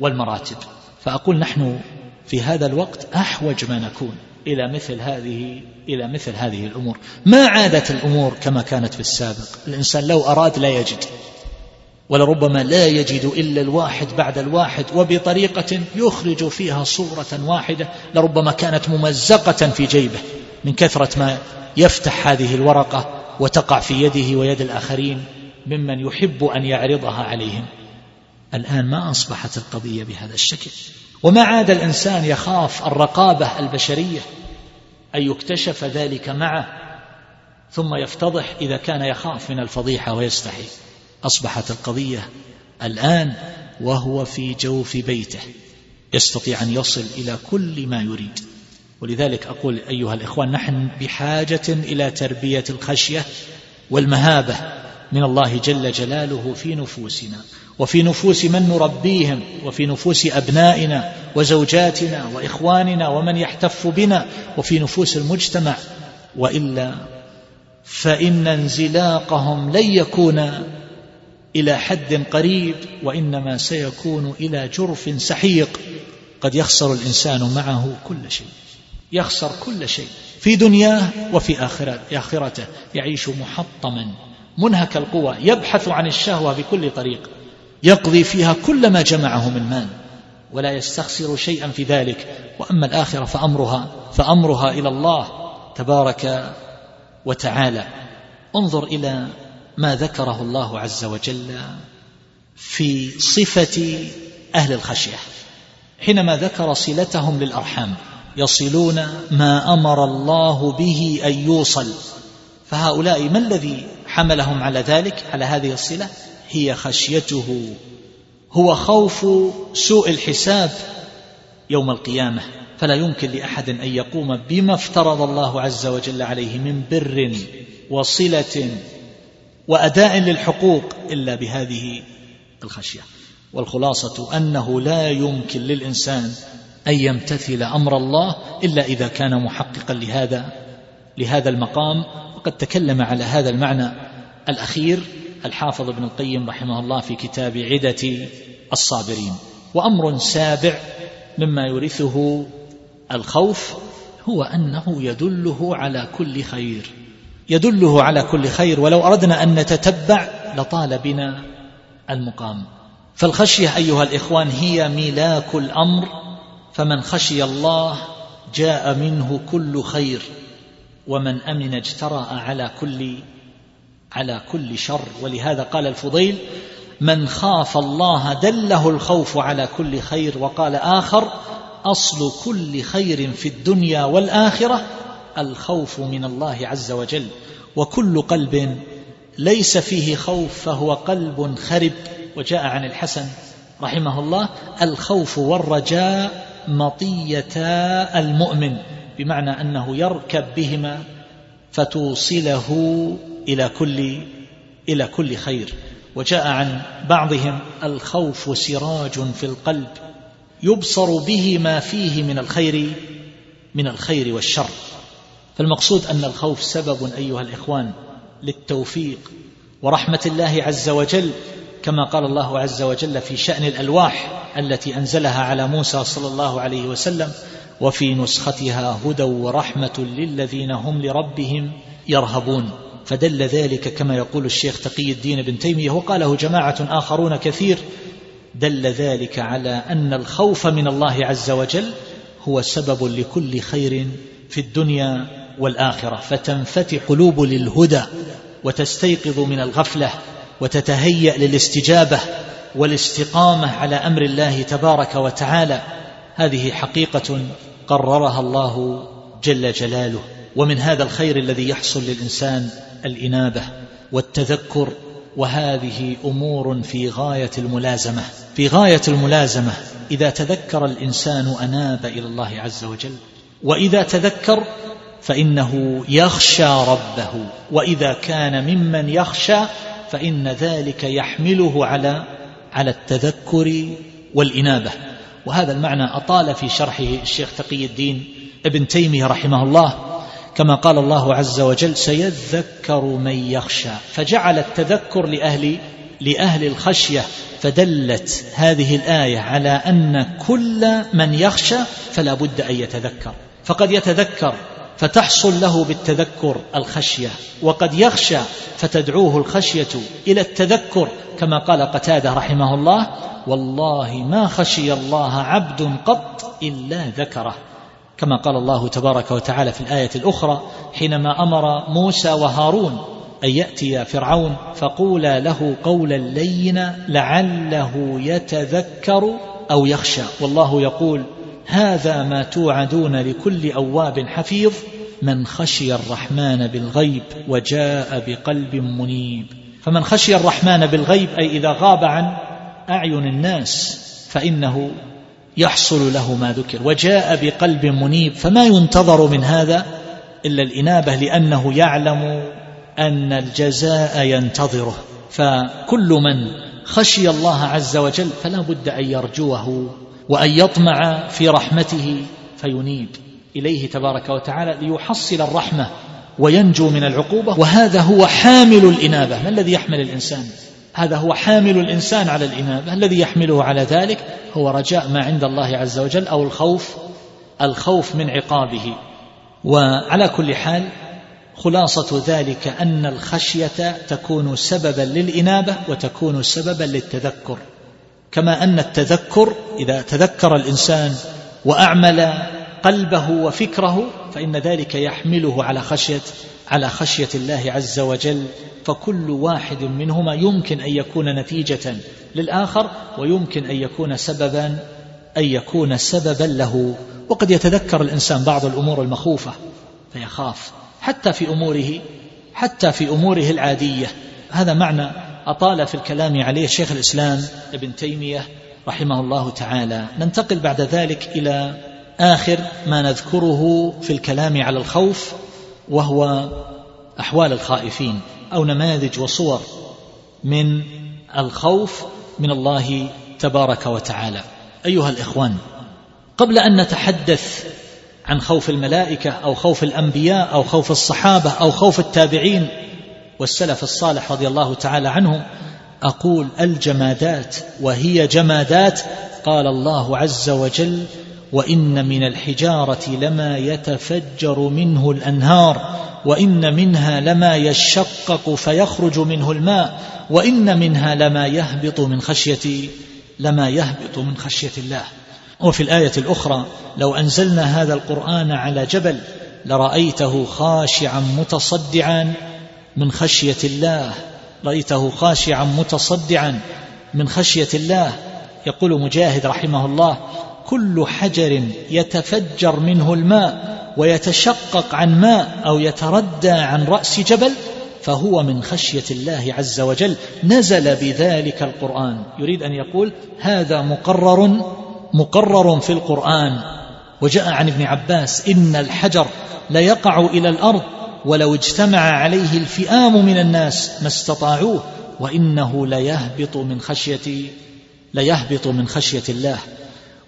والمراتب؟ فأقول نحن في هذا الوقت أحوج ما نكون إلى مثل هذه إلى مثل هذه الأمور. ما عادت الأمور كما كانت في السابق؟ الإنسان لو أراد لا يجد. ولربما لا يجد إلا الواحد بعد الواحد وبطريقة يخرج فيها صورة واحدة لربما كانت ممزقة في جيبه من كثرة ما يفتح هذه الورقة وتقع في يده ويد الآخرين ممن يحب أن يعرضها عليهم. الآن ما أصبحت القضية بهذا الشكل. وما عاد الإنسان يخاف الرقابة البشرية أن يكتشف ذلك معه ثم يفتضح إذا كان يخاف من الفضيحة ويستحي. أصبحت القضية الآن وهو في جوف بيته يستطيع أن يصل إلى كل ما يريد. ولذلك أقول أيها الإخوان نحن بحاجة إلى تربية الخشية والمهابة من الله جل جلاله في نفوسنا وفي نفوس من نربيهم وفي نفوس أبنائنا وزوجاتنا وإخواننا ومن يحتف بنا وفي نفوس المجتمع. وإلا فإن انزلاقهم لن يكون إلى حد قريب وإنما سيكون إلى جرف سحيق. قد يخسر الإنسان معه كل شيء. يخسر كل شيء. في دنياه وفي آخرته. يعيش محطما. منهك القوى. يبحث عن الشهوة بكل طريق. يقضي فيها كل ما جمعه من مال. ولا يستخسر شيئا في ذلك. وأما الآخرة فأمرها فأمرها إلى الله تبارك وتعالى. انظر إلى ما ذكره الله عز وجل في صفة أهل الخشية. حينما ذكر صلتهم للأرحام يصلون ما أمر الله به أن يوصل. فهؤلاء ما الذي حملهم على ذلك؟ على هذه الصلة؟ هي خشيته. هو خوف سوء الحساب يوم القيامة. فلا يمكن لأحد أن يقوم بما افترض الله عز وجل عليه من بر وصلة وأداء للحقوق إلا بهذه الخشية. والخلاصة أنه لا يمكن للإنسان أن يمتثل أمر الله إلا إذا كان محققا لهذا لهذا المقام. وقد تكلم على هذا المعنى الأخير الحافظ ابن القيم رحمه الله في كتاب عدة الصابرين. وأمر سابع مما يورثه الخوف هو أنه يدله على كل خير. يدله على كل خير ولو أردنا أن نتتبع لطال بنا المقام. فالخشية أيها الإخوان هي ميلاك الأمر فمن خشي الله جاء منه كل خير ومن أمن اجترأ على كل على كل شر. ولهذا قال الفضيل من خاف الله دله الخوف على كل خير وقال آخر أصل كل خير في الدنيا والآخرة الخوف من الله عز وجل. وكل قلب ليس فيه خوف فهو قلب خرب. وجاء عن الحسن رحمه الله الخوف والرجاء مطيتا المؤمن بمعنى أنه يركب بهما فتوصله إلى كل إلى كل خير. وجاء عن بعضهم الخوف سراج في القلب يبصر به ما فيه من الخير من الخير والشر. فالمقصود أن الخوف سبب أيها الإخوان للتوفيق ورحمة الله عز وجل كما قال الله عز وجل في شأن الألواح التي أنزلها على موسى صلى الله عليه وسلم وفي نسختها هدى ورحمة للذين هم لربهم يرهبون. فدل ذلك كما يقول الشيخ تقي الدين بن تيمية وقاله جماعة آخرون كثير دل ذلك على أن الخوف من الله عز وجل هو سبب لكل خير في الدنيا والآخرة فتنفتح قلوب للهدى وتستيقظ من الغفلة وتتهيأ للاستجابة والاستقامة على أمر الله تبارك وتعالى. هذه حقيقة قررها الله جل جلاله. ومن هذا الخير الذي يحصل للإنسان الإنابة والتذكر وهذه أمور في غاية الملازمة. في غاية الملازمة إذا تذكر الإنسان أناب إلى الله عز وجل. وإذا تذكر فإنه يخشى ربه وإذا كان ممن يخشى فإن ذلك يحمله على على التذكر والإنابة. وهذا المعنى أطال في شرحه الشيخ تقي الدين ابن تيمية رحمه الله. كما قال الله عز وجل سيذكر من يخشى فجعل التذكر لأهل لأهل الخشية فدلت هذه الآية على أن كل من يخشى فلا بد أن يتذكر. فقد يتذكر فتحصل له بالتذكر الخشية وقد يخشى فتدعوه الخشية إلى التذكر كما قال قتادة رحمه الله والله ما خشي الله عبد قط إلا ذكره كما قال الله تبارك وتعالى في الآية الأخرى حينما أمر موسى وهارون أن يأتي فرعون فقولا له قولا لينا لعله يتذكر أو يخشى والله يقول هذا ما توعدون لكل أواب حفيظ من خشي الرحمن بالغيب وجاء بقلب منيب. فمن خشي الرحمن بالغيب أي إذا غاب عن أعين الناس فإنه يحصل له ما ذكر. وجاء بقلب منيب. فما ينتظر من هذا إلا الإنابة لأنه يعلم أن الجزاء ينتظره. فكل من خشي الله عز وجل فلا بد أن يرجوه. وأن يطمع في رحمته فينيب إليه تبارك وتعالى ليحصل الرحمة وينجو من العقوبة. وهذا هو حامل الإنابة. ما الذي يحمل الإنسان؟ هذا هو حامل الإنسان على الإنابة. الذي يحمله على ذلك؟ هو رجاء ما عند الله عز وجل أو الخوف الخوف من عقابه. وعلى كل حال خلاصة ذلك أن الخشية تكون سببا للإنابة وتكون سببا للتذكر. كما أن التذكر إذا تذكر الإنسان وأعمل قلبه وفكره فإن ذلك يحمله على خشية على خشية الله عز وجل. فكل واحد منهما يمكن أن يكون نتيجة للآخر ويمكن أن يكون سببا أن يكون سببا له. وقد يتذكر الإنسان بعض الأمور المخوفة فيخاف حتى في أموره حتى في أموره العادية. هذا معنى أطال في الكلام عليه شيخ الإسلام ابن تيمية رحمه الله تعالى. ننتقل بعد ذلك إلى آخر ما نذكره في الكلام على الخوف وهو أحوال الخائفين أو نماذج وصور من الخوف من الله تبارك وتعالى. أيها الإخوان قبل أن نتحدث عن خوف الملائكة أو خوف الأنبياء أو خوف الصحابة أو خوف التابعين والسلف الصالح رضي الله تعالى عنهم أقول الجمادات وهي جمادات قال الله عز وجل وإن من الحجارة لما يتفجر منه الأنهار وإن منها لما يشقق فيخرج منه الماء وإن منها لما يهبط من خشية لما يهبط من خشية الله. وفي الآية الأخرى لو أنزلنا هذا القرآن على جبل لرأيته خاشعا متصدعا من خشية الله. رأيته خاشعا متصدعا من خشية الله. يقول مجاهد رحمه الله كل حجر يتفجر منه الماء ويتشقق عن ماء أو يتردى عن رأس جبل فهو من خشية الله عز وجل. نزل بذلك القرآن. يريد أن يقول هذا مقرر مقرر في القرآن. وجاء عن ابن عباس إن الحجر ليقع إلى الأرض ولو اجتمع عليه الفئام من الناس ما استطاعوه وإنه ليهبط من خشية ليهبط من خشية الله.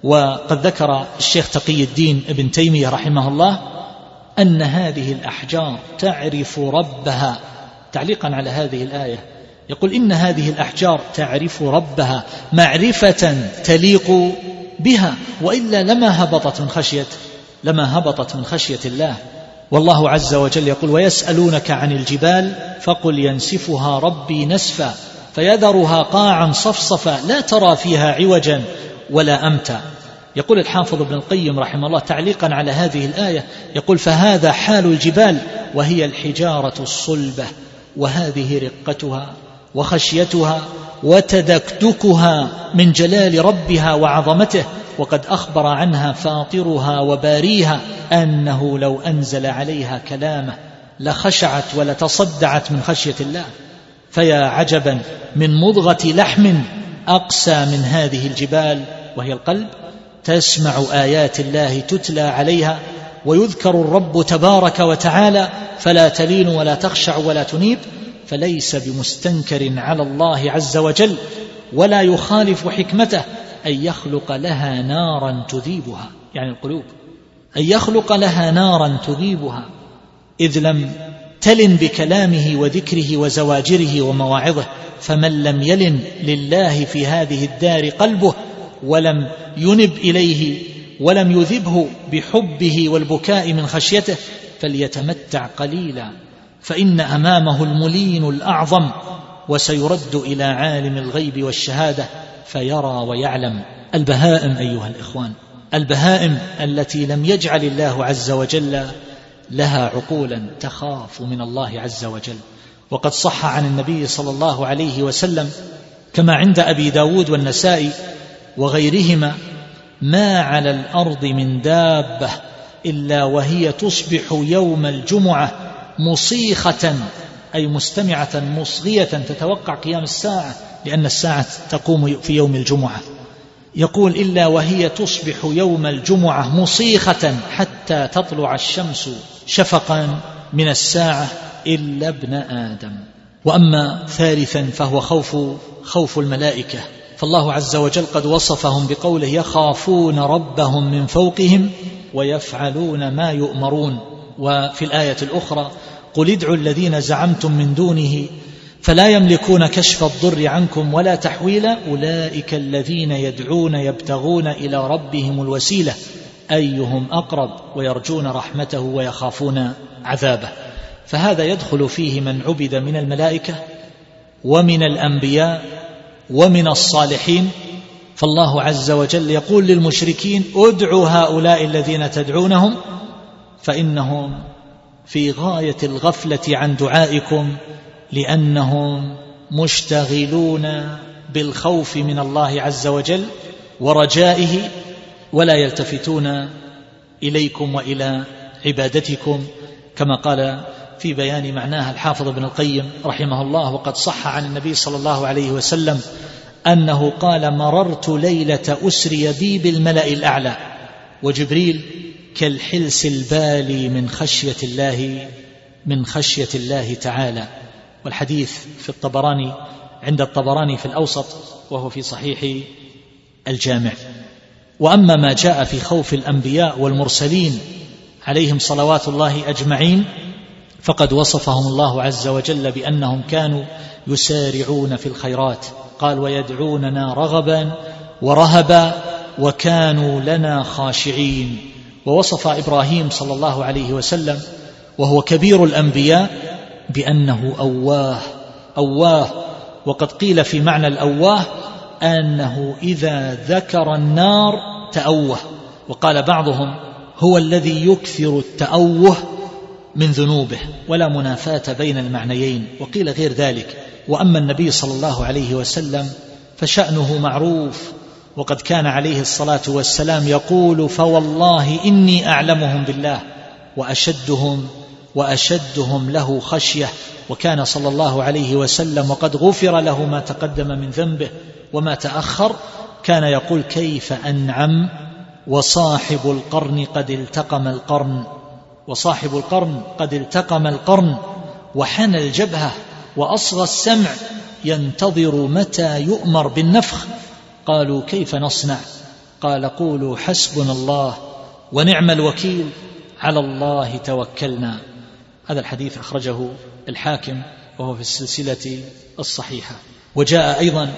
وقد ذكر الشيخ تقي الدين ابن تيمية رحمه الله أن هذه الأحجار تعرف ربها. تعليقا على هذه الآية. يقول إن هذه الأحجار تعرف ربها معرفة تليق بها وإلا لما هبطت من خشية لما هبطت من خشية الله. والله عز وجل يقول ويسألونك عن الجبال فقل ينسفها ربي نسفا فيذرها قاعا صفصفا لا ترى فيها عوجا ولا أمتا. يقول الحافظ ابن القيم رحمه الله تعليقا على هذه الآية يقول فهذا حال الجبال وهي الحجارة الصلبة وهذه رقتها وخشيتها وتدكدكها من جلال ربها وعظمته وقد أخبر عنها فاطرها وباريها أنه لو أنزل عليها كلامه لخشعت ولتصدعت من خشية الله. فيا عجبا من مضغة لحم أقسى من هذه الجبال وهي القلب تسمع آيات الله تتلى عليها ويذكر الرب تبارك وتعالى فلا تلين ولا تخشع ولا تنيب فليس بمستنكر على الله عز وجل ولا يخالف حكمته أن يخلق لها نارا تذيبها. يعني القلوب. أن يخلق لها نارا تذيبها. إذ لم تلن بكلامه وذكره وزواجره ومواعظه فمن لم يلن لله في هذه الدار قلبه ولم ينب إليه ولم يذبه بحبه والبكاء من خشيته فليتمتع قليلا. فإن أمامه الملين الأعظم وسيرد إلى عالم الغيب والشهادة. فيرى ويعلم البهائم أيها الإخوان. البهائم التي لم يجعل الله عز وجل لها عقولا تخاف من الله عز وجل. وقد صح عن النبي صلى الله عليه وسلم كما عند أبي داود والنسائي وغيرهما ما على الأرض من دابة إلا وهي تصبح يوم الجمعة مصيخة أي مستمعة مصغية تتوقع قيام الساعة. لأن الساعة تقوم في يوم الجمعة. يقول إلا وهي تصبح يوم الجمعة مصيخة حتى تطلع الشمس شفقا من الساعة إلا ابن آدم. وأما ثالثا فهو خوف خوف الملائكة. فالله عز وجل قد وصفهم بقوله يخافون ربهم من فوقهم ويفعلون ما يؤمرون. وفي الآية الأخرى قل ادعوا الذين زعمتم من دونه فلا يملكون كشف الضر عنكم ولا تحويلا أولئك الذين يدعون يبتغون إلى ربهم الوسيلة. أيهم أقرب ويرجون رحمته ويخافون عذابه. فهذا يدخل فيه من عبد من الملائكة ومن الأنبياء ومن الصالحين. فالله عز وجل يقول للمشركين ادعوا هؤلاء الذين تدعونهم فإنهم في غاية الغفلة عن دعائكم لأنهم مشتغلون بالخوف من الله عز وجل ورجائه ولا يلتفتون إليكم وإلى عبادتكم كما قال في بيان معناها الحافظ ابن القيم رحمه الله وقد صح عن النبي صلى الله عليه وسلم أنه قال مررت ليلة أسري بي بالملأ الأعلى وجبريل كالحلس البالي من خشية الله من خشية الله تعالى. والحديث في الطبراني عند الطبراني في الأوسط وهو في صحيح الجامع. وأما ما جاء في خوف الأنبياء والمرسلين عليهم صلوات الله أجمعين فقد وصفهم الله عز وجل بأنهم كانوا يسارعون في الخيرات. قال ويدعوننا رغبا ورهبا وكانوا لنا خاشعين ووصف إبراهيم صلى الله عليه وسلم وهو كبير الأنبياء بأنه أواه أواه. وقد قيل في معنى الأواه أنه إذا ذكر النار تأوه. وقال بعضهم هو الذي يكثر التأوه من ذنوبه ولا منافاة بين المعنيين وقيل غير ذلك. وأما النبي صلى الله عليه وسلم فشأنه معروف. وقد كان عليه الصلاة والسلام يقول فوالله إني أعلمهم بالله وأشدهم وأشدهم له خشية وكان صلى الله عليه وسلم وقد غفر له ما تقدم من ذنبه وما تأخر. كان يقول كيف أنعم؟ وصاحب القرن قد التقم القرن وصاحب القرن قد التقم القرن وحنى الجبهة وأصغى السمع ينتظر متى يؤمر بالنفخ. قالوا كيف نصنع؟ قال قولوا حسبنا الله ونعم الوكيل على الله توكلنا. هذا الحديث أخرجه الحاكم وهو في السلسلة الصحيحة. وجاء أيضا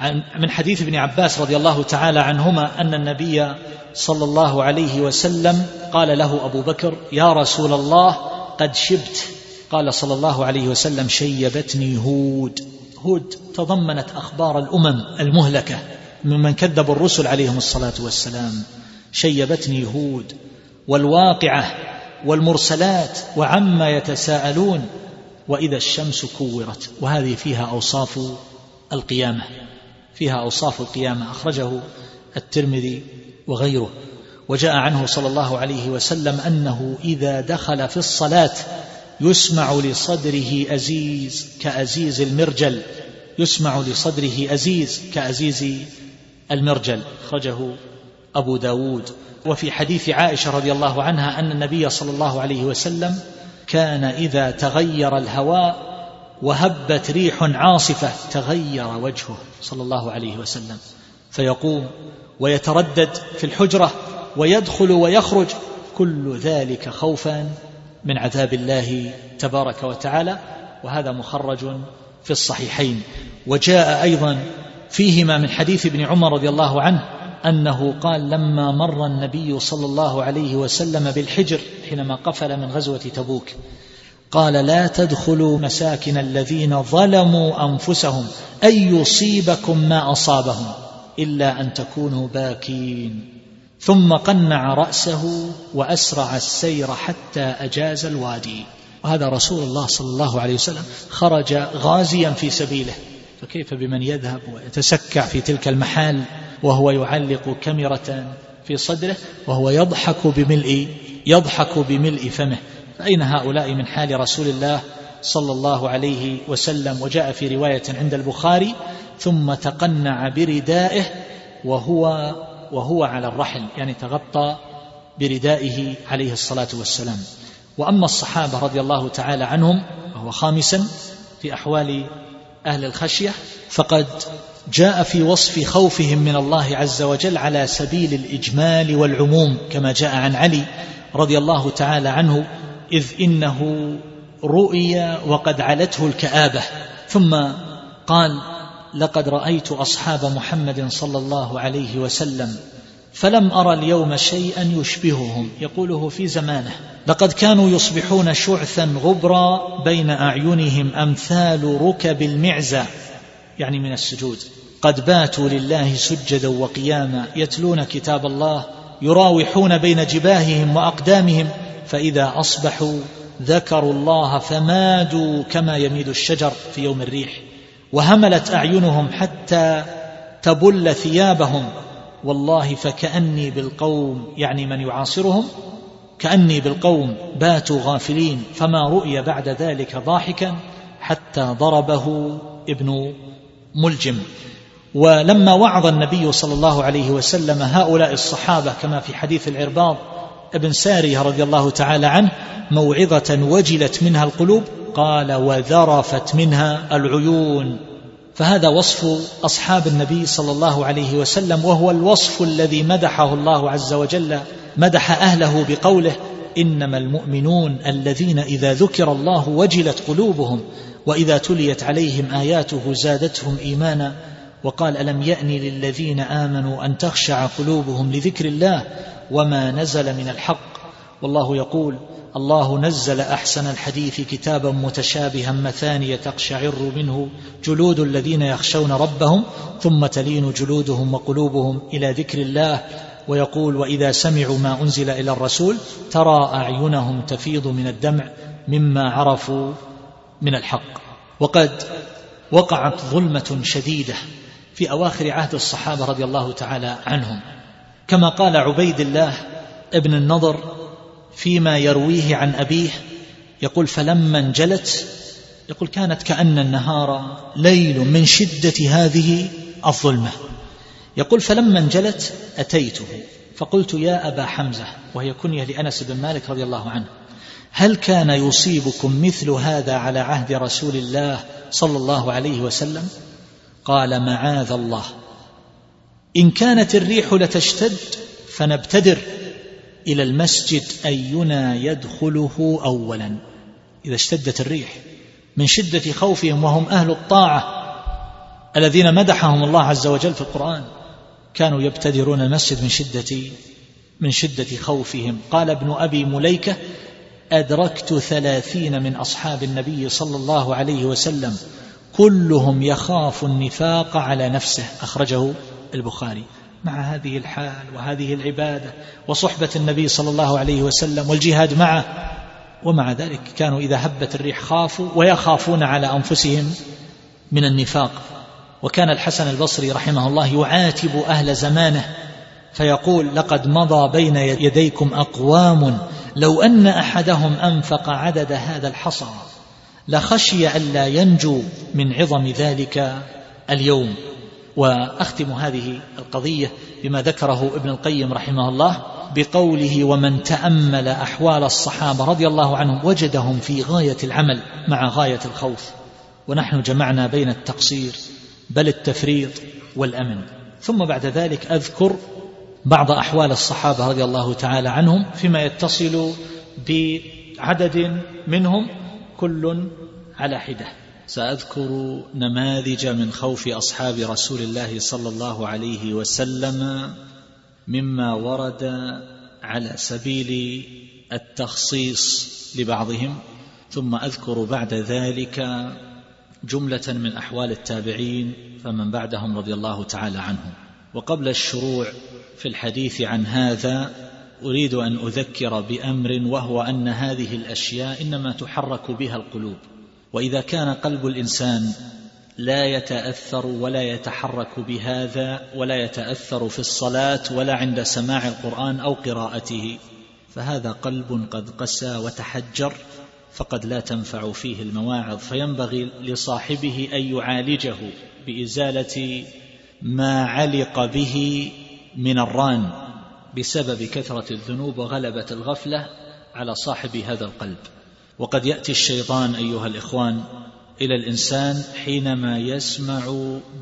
عن من حديث ابن عباس رضي الله تعالى عنهما أن النبي صلى الله عليه وسلم قال له أبو بكر يا رسول الله قد شبت. قال صلى الله عليه وسلم شيبتني هود. هود تضمنت أخبار الأمم المهلكة ممن كذبوا الرسل عليهم الصلاة والسلام. شيبتني هود. والواقعة والمرسلات وعما يتساءلون وإذا الشمس كورت. وهذه فيها أوصاف القيامة فيها أوصاف القيامة أخرجه الترمذي وغيره. وجاء عنه صلى الله عليه وسلم أنه إذا دخل في الصلاة يسمع لصدره أزيز كأزيز المرجل يسمع لصدره أزيز كأزيز المرجل أخرجه أبو داود وفي حديث عائشة رضي الله عنها أن النبي صلى الله عليه وسلم كان إذا تغير الهواء وهبت ريح عاصفة تغير وجهه صلى الله عليه وسلم. فيقوم ويتردد في الحجرة ويدخل ويخرج كل ذلك خوفا من عذاب الله تبارك وتعالى. وهذا مخرج في الصحيحين. وجاء أيضا فيهما من حديث ابن عمر رضي الله عنه أنه قال لما مر النبي صلى الله عليه وسلم بالحجر حينما قفل من غزوة تبوك قال لا تدخلوا مساكن الذين ظلموا أنفسهم أن يصيبكم ما أصابهم إلا أن تكونوا باكين. ثم قنع رأسه وأسرع السير حتى أجاز الوادي. وهذا رسول الله صلى الله عليه وسلم خرج غازيا في سبيله. فكيف بمن يذهب ويتسكع في تلك المحال؟ وهو يعلق كاميرة في صدره وهو يضحك بملء يضحك بملء فمه. فأين هؤلاء من حال رسول الله صلى الله عليه وسلم؟ وجاء في رواية عند البخاري ثم تقنع بردائه وهو وهو على الرحل يعني تغطى بردائه عليه الصلاة والسلام. وأما الصحابة رضي الله تعالى عنهم وهو خامسا في أحوال أهل الخشية فقد جاء في وصف خوفهم من الله عز وجل على سبيل الإجمال والعموم كما جاء عن علي رضي الله تعالى عنه إذ إنه رؤي وقد علته الكآبة. ثم قال لقد رأيت أصحاب محمد صلى الله عليه وسلم فلم أرى اليوم شيئا يشبههم. يقوله في زمانه لقد كانوا يصبحون شعثا غبرا بين أعينهم أمثال ركب المعزى يعني من السجود. قد باتوا لله سجدا وقياما يتلون كتاب الله يراوحون بين جباههم وأقدامهم فإذا أصبحوا ذكروا الله فمادوا كما يميد الشجر في يوم الريح وهملت أعينهم حتى تبل ثيابهم. والله فكأني بالقوم يعني من يعاصرهم كأني بالقوم باتوا غافلين فما رؤي بعد ذلك ضاحكا حتى ضربه ابن ملجم. ولما وعظ النبي صلى الله عليه وسلم هؤلاء الصحابة كما في حديث العرباض ابن سارية رضي الله تعالى عنه موعظة وجلت منها القلوب قال وذرفت منها العيون فهذا وصف أصحاب النبي صلى الله عليه وسلم وهو الوصف الذي مدحه الله عز وجل مدح أهله بقوله إنما المؤمنون الذين إذا ذكر الله وجلت قلوبهم وإذا تليت عليهم آياته زادتهم إيمانا وقال ألم يأن للذين آمنوا أن تخشع قلوبهم لذكر الله وما نزل من الحق؟ والله يقول الله نزل أحسن الحديث كتابا متشابها مثانية تقشعر منه جلود الذين يخشون ربهم ثم تلين جلودهم وقلوبهم إلى ذكر الله ويقول وإذا سمعوا ما أنزل إلى الرسول ترى أعينهم تفيض من الدمع مما عرفوا. من الحق. وقد وقعت ظلمة شديدة في أواخر عهد الصحابة رضي الله تعالى عنهم. كما قال عبيد الله ابن النضر فيما يرويه عن أبيه يقول فلما انجلت يقول كانت كأن النهار ليل من شدة هذه الظلمة. يقول فلما انجلت أتيته فقلت يا أبا حمزة وهي كنية لأنس بن مالك رضي الله عنه هل كان يصيبكم مثل هذا على عهد رسول الله صلى الله عليه وسلم؟ قال معاذ الله. إن كانت الريح لتشتد فنبتدر إلى المسجد أينا يدخله أولا. إذا اشتدت الريح من شدة خوفهم وهم أهل الطاعة الذين مدحهم الله عز وجل في القرآن كانوا يبتدرون المسجد من شدة من شدة خوفهم. قال ابن أبي مليكة أدركت ثلاثين من أصحاب النبي صلى الله عليه وسلم كلهم يخاف النفاق على نفسه أخرجه البخاري. مع هذه الحال وهذه العبادة وصحبة النبي صلى الله عليه وسلم والجهاد معه ومع ذلك كانوا إذا هبت الريح خافوا ويخافون على أنفسهم من النفاق. وكان الحسن البصري رحمه الله يعاتب أهل زمانه فيقول لقد مضى بين يديكم أقوام لو أن أحدهم أنفق عدد هذا الحصى لخشي ألا ينجو من عظم ذلك اليوم. وأختم هذه القضية بما ذكره ابن القيم رحمه الله بقوله ومن تأمل أحوال الصحابة رضي الله عنهم وجدهم في غاية العمل مع غاية الخوف ونحن جمعنا بين التقصير بل التفريط والأمن. ثم بعد ذلك أذكر بعض أحوال الصحابة رضي الله تعالى عنهم فيما يتصل عدد منهم كل على حدة. سأذكر نماذج من خوف أصحاب رسول الله صلى الله عليه وسلم مما ورد على سبيل التخصيص لبعضهم ثم أذكر بعد ذلك جملة من أحوال التابعين فمن بعدهم رضي الله تعالى عنهم. وقبل الشروع في الحديث عن هذا أريد أن أذكر بأمر وهو أن هذه الأشياء إنما تحرك بها القلوب. وإذا كان قلب الإنسان لا يتأثر ولا يتحرك بهذا ولا يتأثر في الصلاة ولا عند سماع القرآن أو قراءته فهذا قلب قد قسى وتحجر فقد لا تنفع فيه المواعظ فينبغي لصاحبه أن يعالجه بإزالة ما علق به من الران. بسبب كثرة الذنوب وغلبة الغفلة على صاحب هذا القلب. وقد يأتي الشيطان أيها الإخوان إلى الإنسان حينما يسمع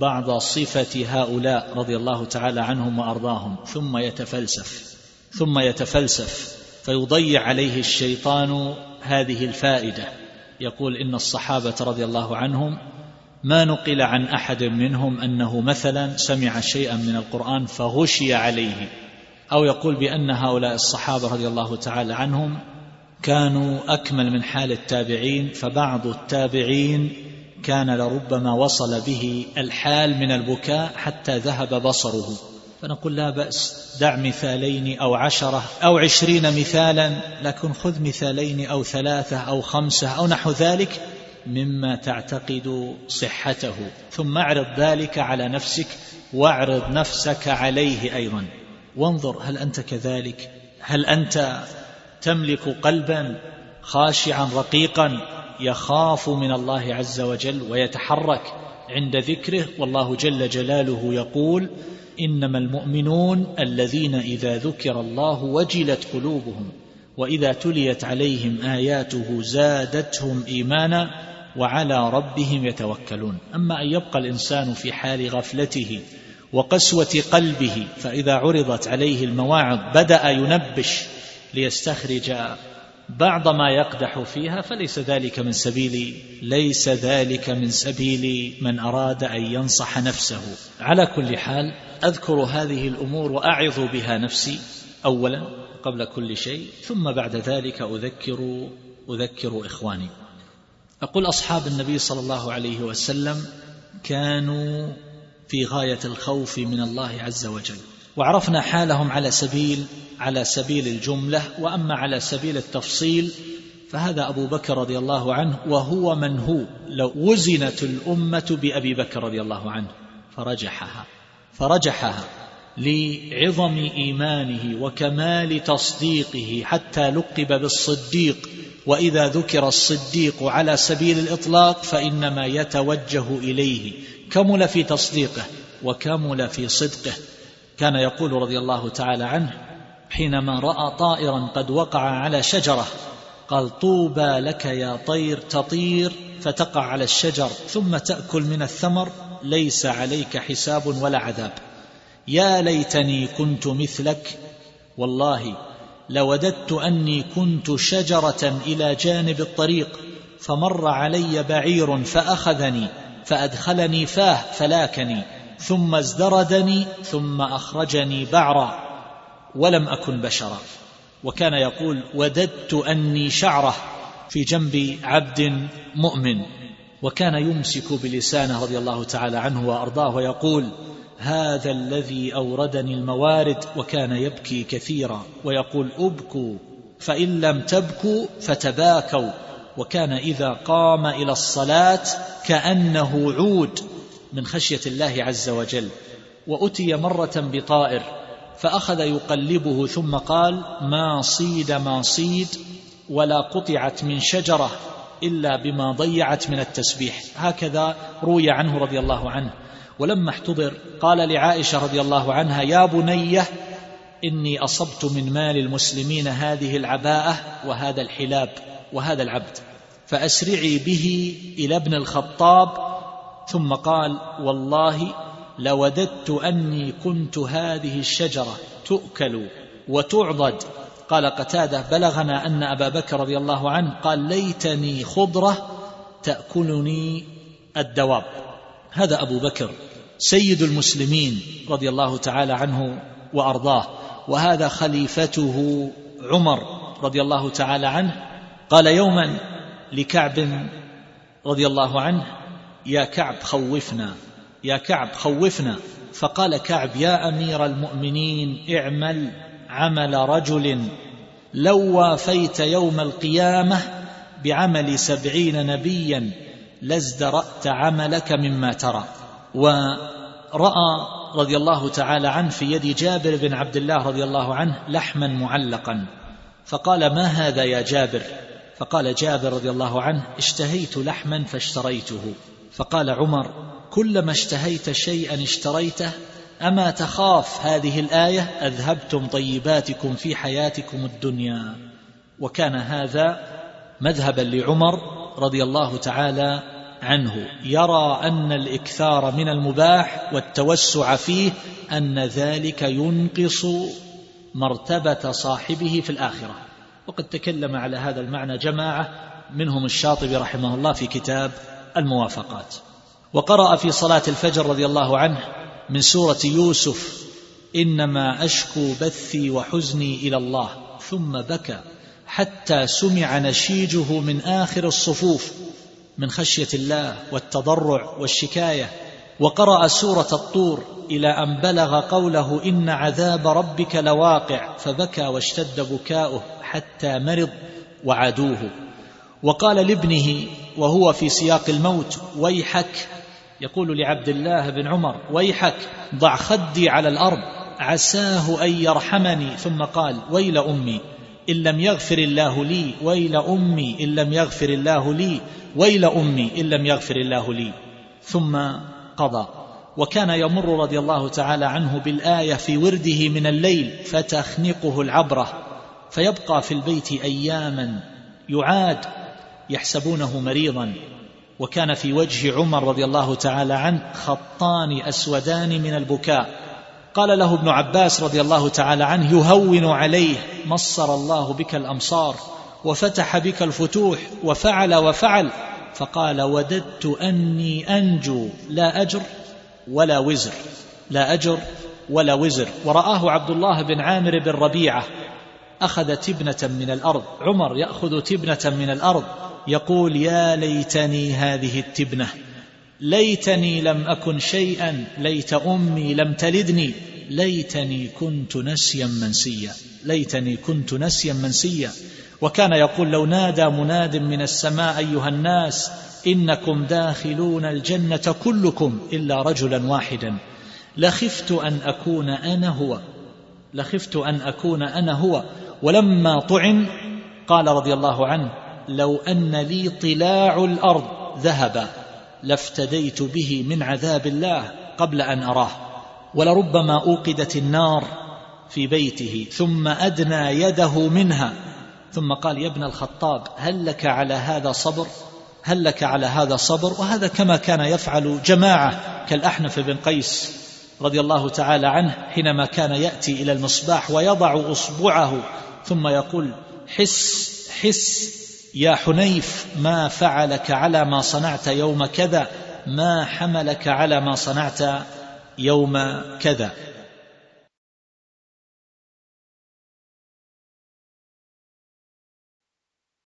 بعض صفة هؤلاء رضي الله تعالى عنهم وأرضاهم ثم يتفلسف ثم يتفلسف فيضيع عليه الشيطان هذه الفائدة. يقول إن الصحابة رضي الله عنهم ما نقل عن أحد منهم أنه مثلا سمع شيئا من القرآن فغشي عليه أو يقول بأن هؤلاء الصحابة رضي الله تعالى عنهم كانوا أكمل من حال التابعين فبعض التابعين كان لربما وصل به الحال من البكاء حتى ذهب بصره. فنقول لا بأس دع مثالين أو عشرة أو عشرين مثالا لكن خذ مثالين أو ثلاثة أو خمسة أو نحو ذلك مما تعتقد صحته. ثم اعرض ذلك على نفسك واعرض نفسك عليه أيضا. وانظر هل أنت كذلك؟ هل أنت تملك قلبا خاشعا رقيقا يخاف من الله عز وجل ويتحرك عند ذكره؟ والله جل جلاله يقول إنما المؤمنون الذين إذا ذكر الله وجلت قلوبهم وإذا تليت عليهم آياته زادتهم ايمانا وعلى ربهم يتوكلون. أما أن يبقى الإنسان في حال غفلته وقسوة قلبه فإذا عرضت عليه المواعظ بدأ ينبش ليستخرج بعض ما يقدح فيها فليس ذلك من سبيل ليس ذلك من سبيل من أراد أن ينصح نفسه. على كل حال أذكر هذه الأمور وأعظ بها نفسي اولا قبل كل شيء ثم بعد ذلك أذكر أذكر إخواني. أقول أصحاب النبي صلى الله عليه وسلم كانوا في غاية الخوف من الله عز وجل وعرفنا حالهم على سبيل على سبيل الجملة وأما على سبيل التفصيل فهذا أبو بكر رضي الله عنه وهو من هو لو وزنت الأمة بأبي بكر رضي الله عنه فرجحها فرجحها. لعظم إيمانه وكمال تصديقه حتى لقب بالصديق وإذا ذكر الصديق على سبيل الإطلاق فإنما يتوجه إليه. كمل في تصديقه وكمل في صدقه. كان يقول رضي الله تعالى عنه حينما رأى طائرا قد وقع على شجرة قال طوبى لك يا طير تطير فتقع على الشجر ثم تأكل من الثمر ليس عليك حساب ولا عذاب. يا ليتني كنت مثلك والله لوددت أني كنت شجرة إلى جانب الطريق فمر علي بعير فأخذني فأدخلني فاه فلاكني ثم ازدردني ثم أخرجني بعرا ولم أكن بشرا. وكان يقول وددت أني شعرة في جنب عبد مؤمن. وكان يمسك بلسانه رضي الله تعالى عنه وأرضاه ويقول هذا الذي أوردني الموارد وكان يبكي كثيرا. ويقول أبكوا فإن لم تبكوا فتباكوا. وكان إذا قام إلى الصلاة كأنه عود من خشية الله عز وجل. وأتي مرة بطائر فأخذ يقلبه ثم قال ما صيد ما صيد ولا قطعت من شجرة إلا بما ضيعت من التسبيح. هكذا روي عنه رضي الله عنه. ولما احتضر قال لعائشة رضي الله عنها يا بنيه إني أصبت من مال المسلمين هذه العباءة وهذا الحلاب وهذا العبد فأسرعي به إلى ابن الخطاب ثم قال والله لوددت أني كنت هذه الشجرة تؤكل وتعضد. قال قتادة بلغنا أن أبا بكر رضي الله عنه قال ليتني خضرة تأكلني الدواب. هذا أبو بكر. سيد المسلمين رضي الله تعالى عنه وأرضاه. وهذا خليفته عمر رضي الله تعالى عنه. قال يوما لكعب رضي الله عنه يا كعب خوفنا يا كعب خوفنا. فقال كعب يا أمير المؤمنين اعمل عمل رجل لو وافيت يوم القيامة بعمل سبعين نبيا لازدرأت عملك مما ترى. وراى رضي الله تعالى عنه في يد جابر بن عبد الله رضي الله عنه لحما معلقا. فقال ما هذا يا جابر؟ فقال جابر رضي الله عنه اشتهيت لحما فاشتريته. فقال عمر كلما اشتهيت شيئا اشتريته أما تخاف هذه الآية؟ أذهبتم طيباتكم في حياتكم الدنيا. وكان هذا مذهبا لعمر رضي الله تعالى عنه. يرى أن الإكثار من المباح والتوسع فيه أن ذلك ينقص مرتبة صاحبه في الآخرة. وقد تكلم على هذا المعنى جماعة منهم الشاطبي رحمه الله في كتاب الموافقات. وقرأ في صلاة الفجر رضي الله عنه من سورة يوسف إنما أشكو بثي وحزني إلى الله ثم بكى حتى سمع نشيجه من آخر الصفوف من خشية الله والتضرع والشكاية وقرأ سورة الطور إلى أن بلغ قوله إن عذاب ربك لواقع فبكى واشتد بكاؤه حتى مرض وعادوه وقال لابنه وهو في سياق الموت ويحك يقول لعبد الله بن عمر ويحك ضع خدي على الأرض عساه أن يرحمني. ثم قال ويل أمي إن لم يغفر الله لي ويل أمي إن لم يغفر الله لي ويل أمي إن لم يغفر الله لي. ثم قضى. وكان يمر رضي الله تعالى عنه بالآية في ورده من الليل فتخنقه العبرة. فيبقى في البيت أياما. يعاد يحسبونه مريضا. وكان في وجه عمر رضي الله تعالى عنه خطان أسودان من البكاء. قال له ابن عباس رضي الله تعالى عنه يهون عليه مصر الله بك الأمصار وفتح بك الفتوح وفعل وفعل فقال وددت أني أنجو لا أجر ولا وزر لا أجر ولا وزر. ورآه عبد الله بن عامر بن ربيعة أخذ تبنة من الأرض. عمر يأخذ تبنة من الأرض يقول يا ليتني هذه التبنة ليتني لم أكن شيئا ليت أمي لم تلدني ليتني كنت نسيا منسيا ليتني كنت نسيا منسيا. وكان يقول لو نادى مناد من السماء أيها الناس إنكم داخلون الجنة كلكم إلا رجلا واحدا. لخفت أن أكون أنا هو لخفت أن أكون أنا هو. ولما طعن قال رضي الله عنه لو أن لي طلاع الأرض ذهبا لافتديت به من عذاب الله قبل أن أراه. ولربما أوقدت النار في بيته ثم أدنى يده منها. ثم قال يا ابن الخطاب هل لك على هذا صبر؟ هل لك على هذا صبر؟ وهذا كما كان يفعل جماعة كالأحنف بن قيس رضي الله تعالى عنه حينما كان يأتي إلى المصباح ويضع أصبعه ثم يقول حس حس يا حنيف ما فعلك على ما صنعت يوم كذا؟ ما حملك على ما صنعت؟ يوم كذا.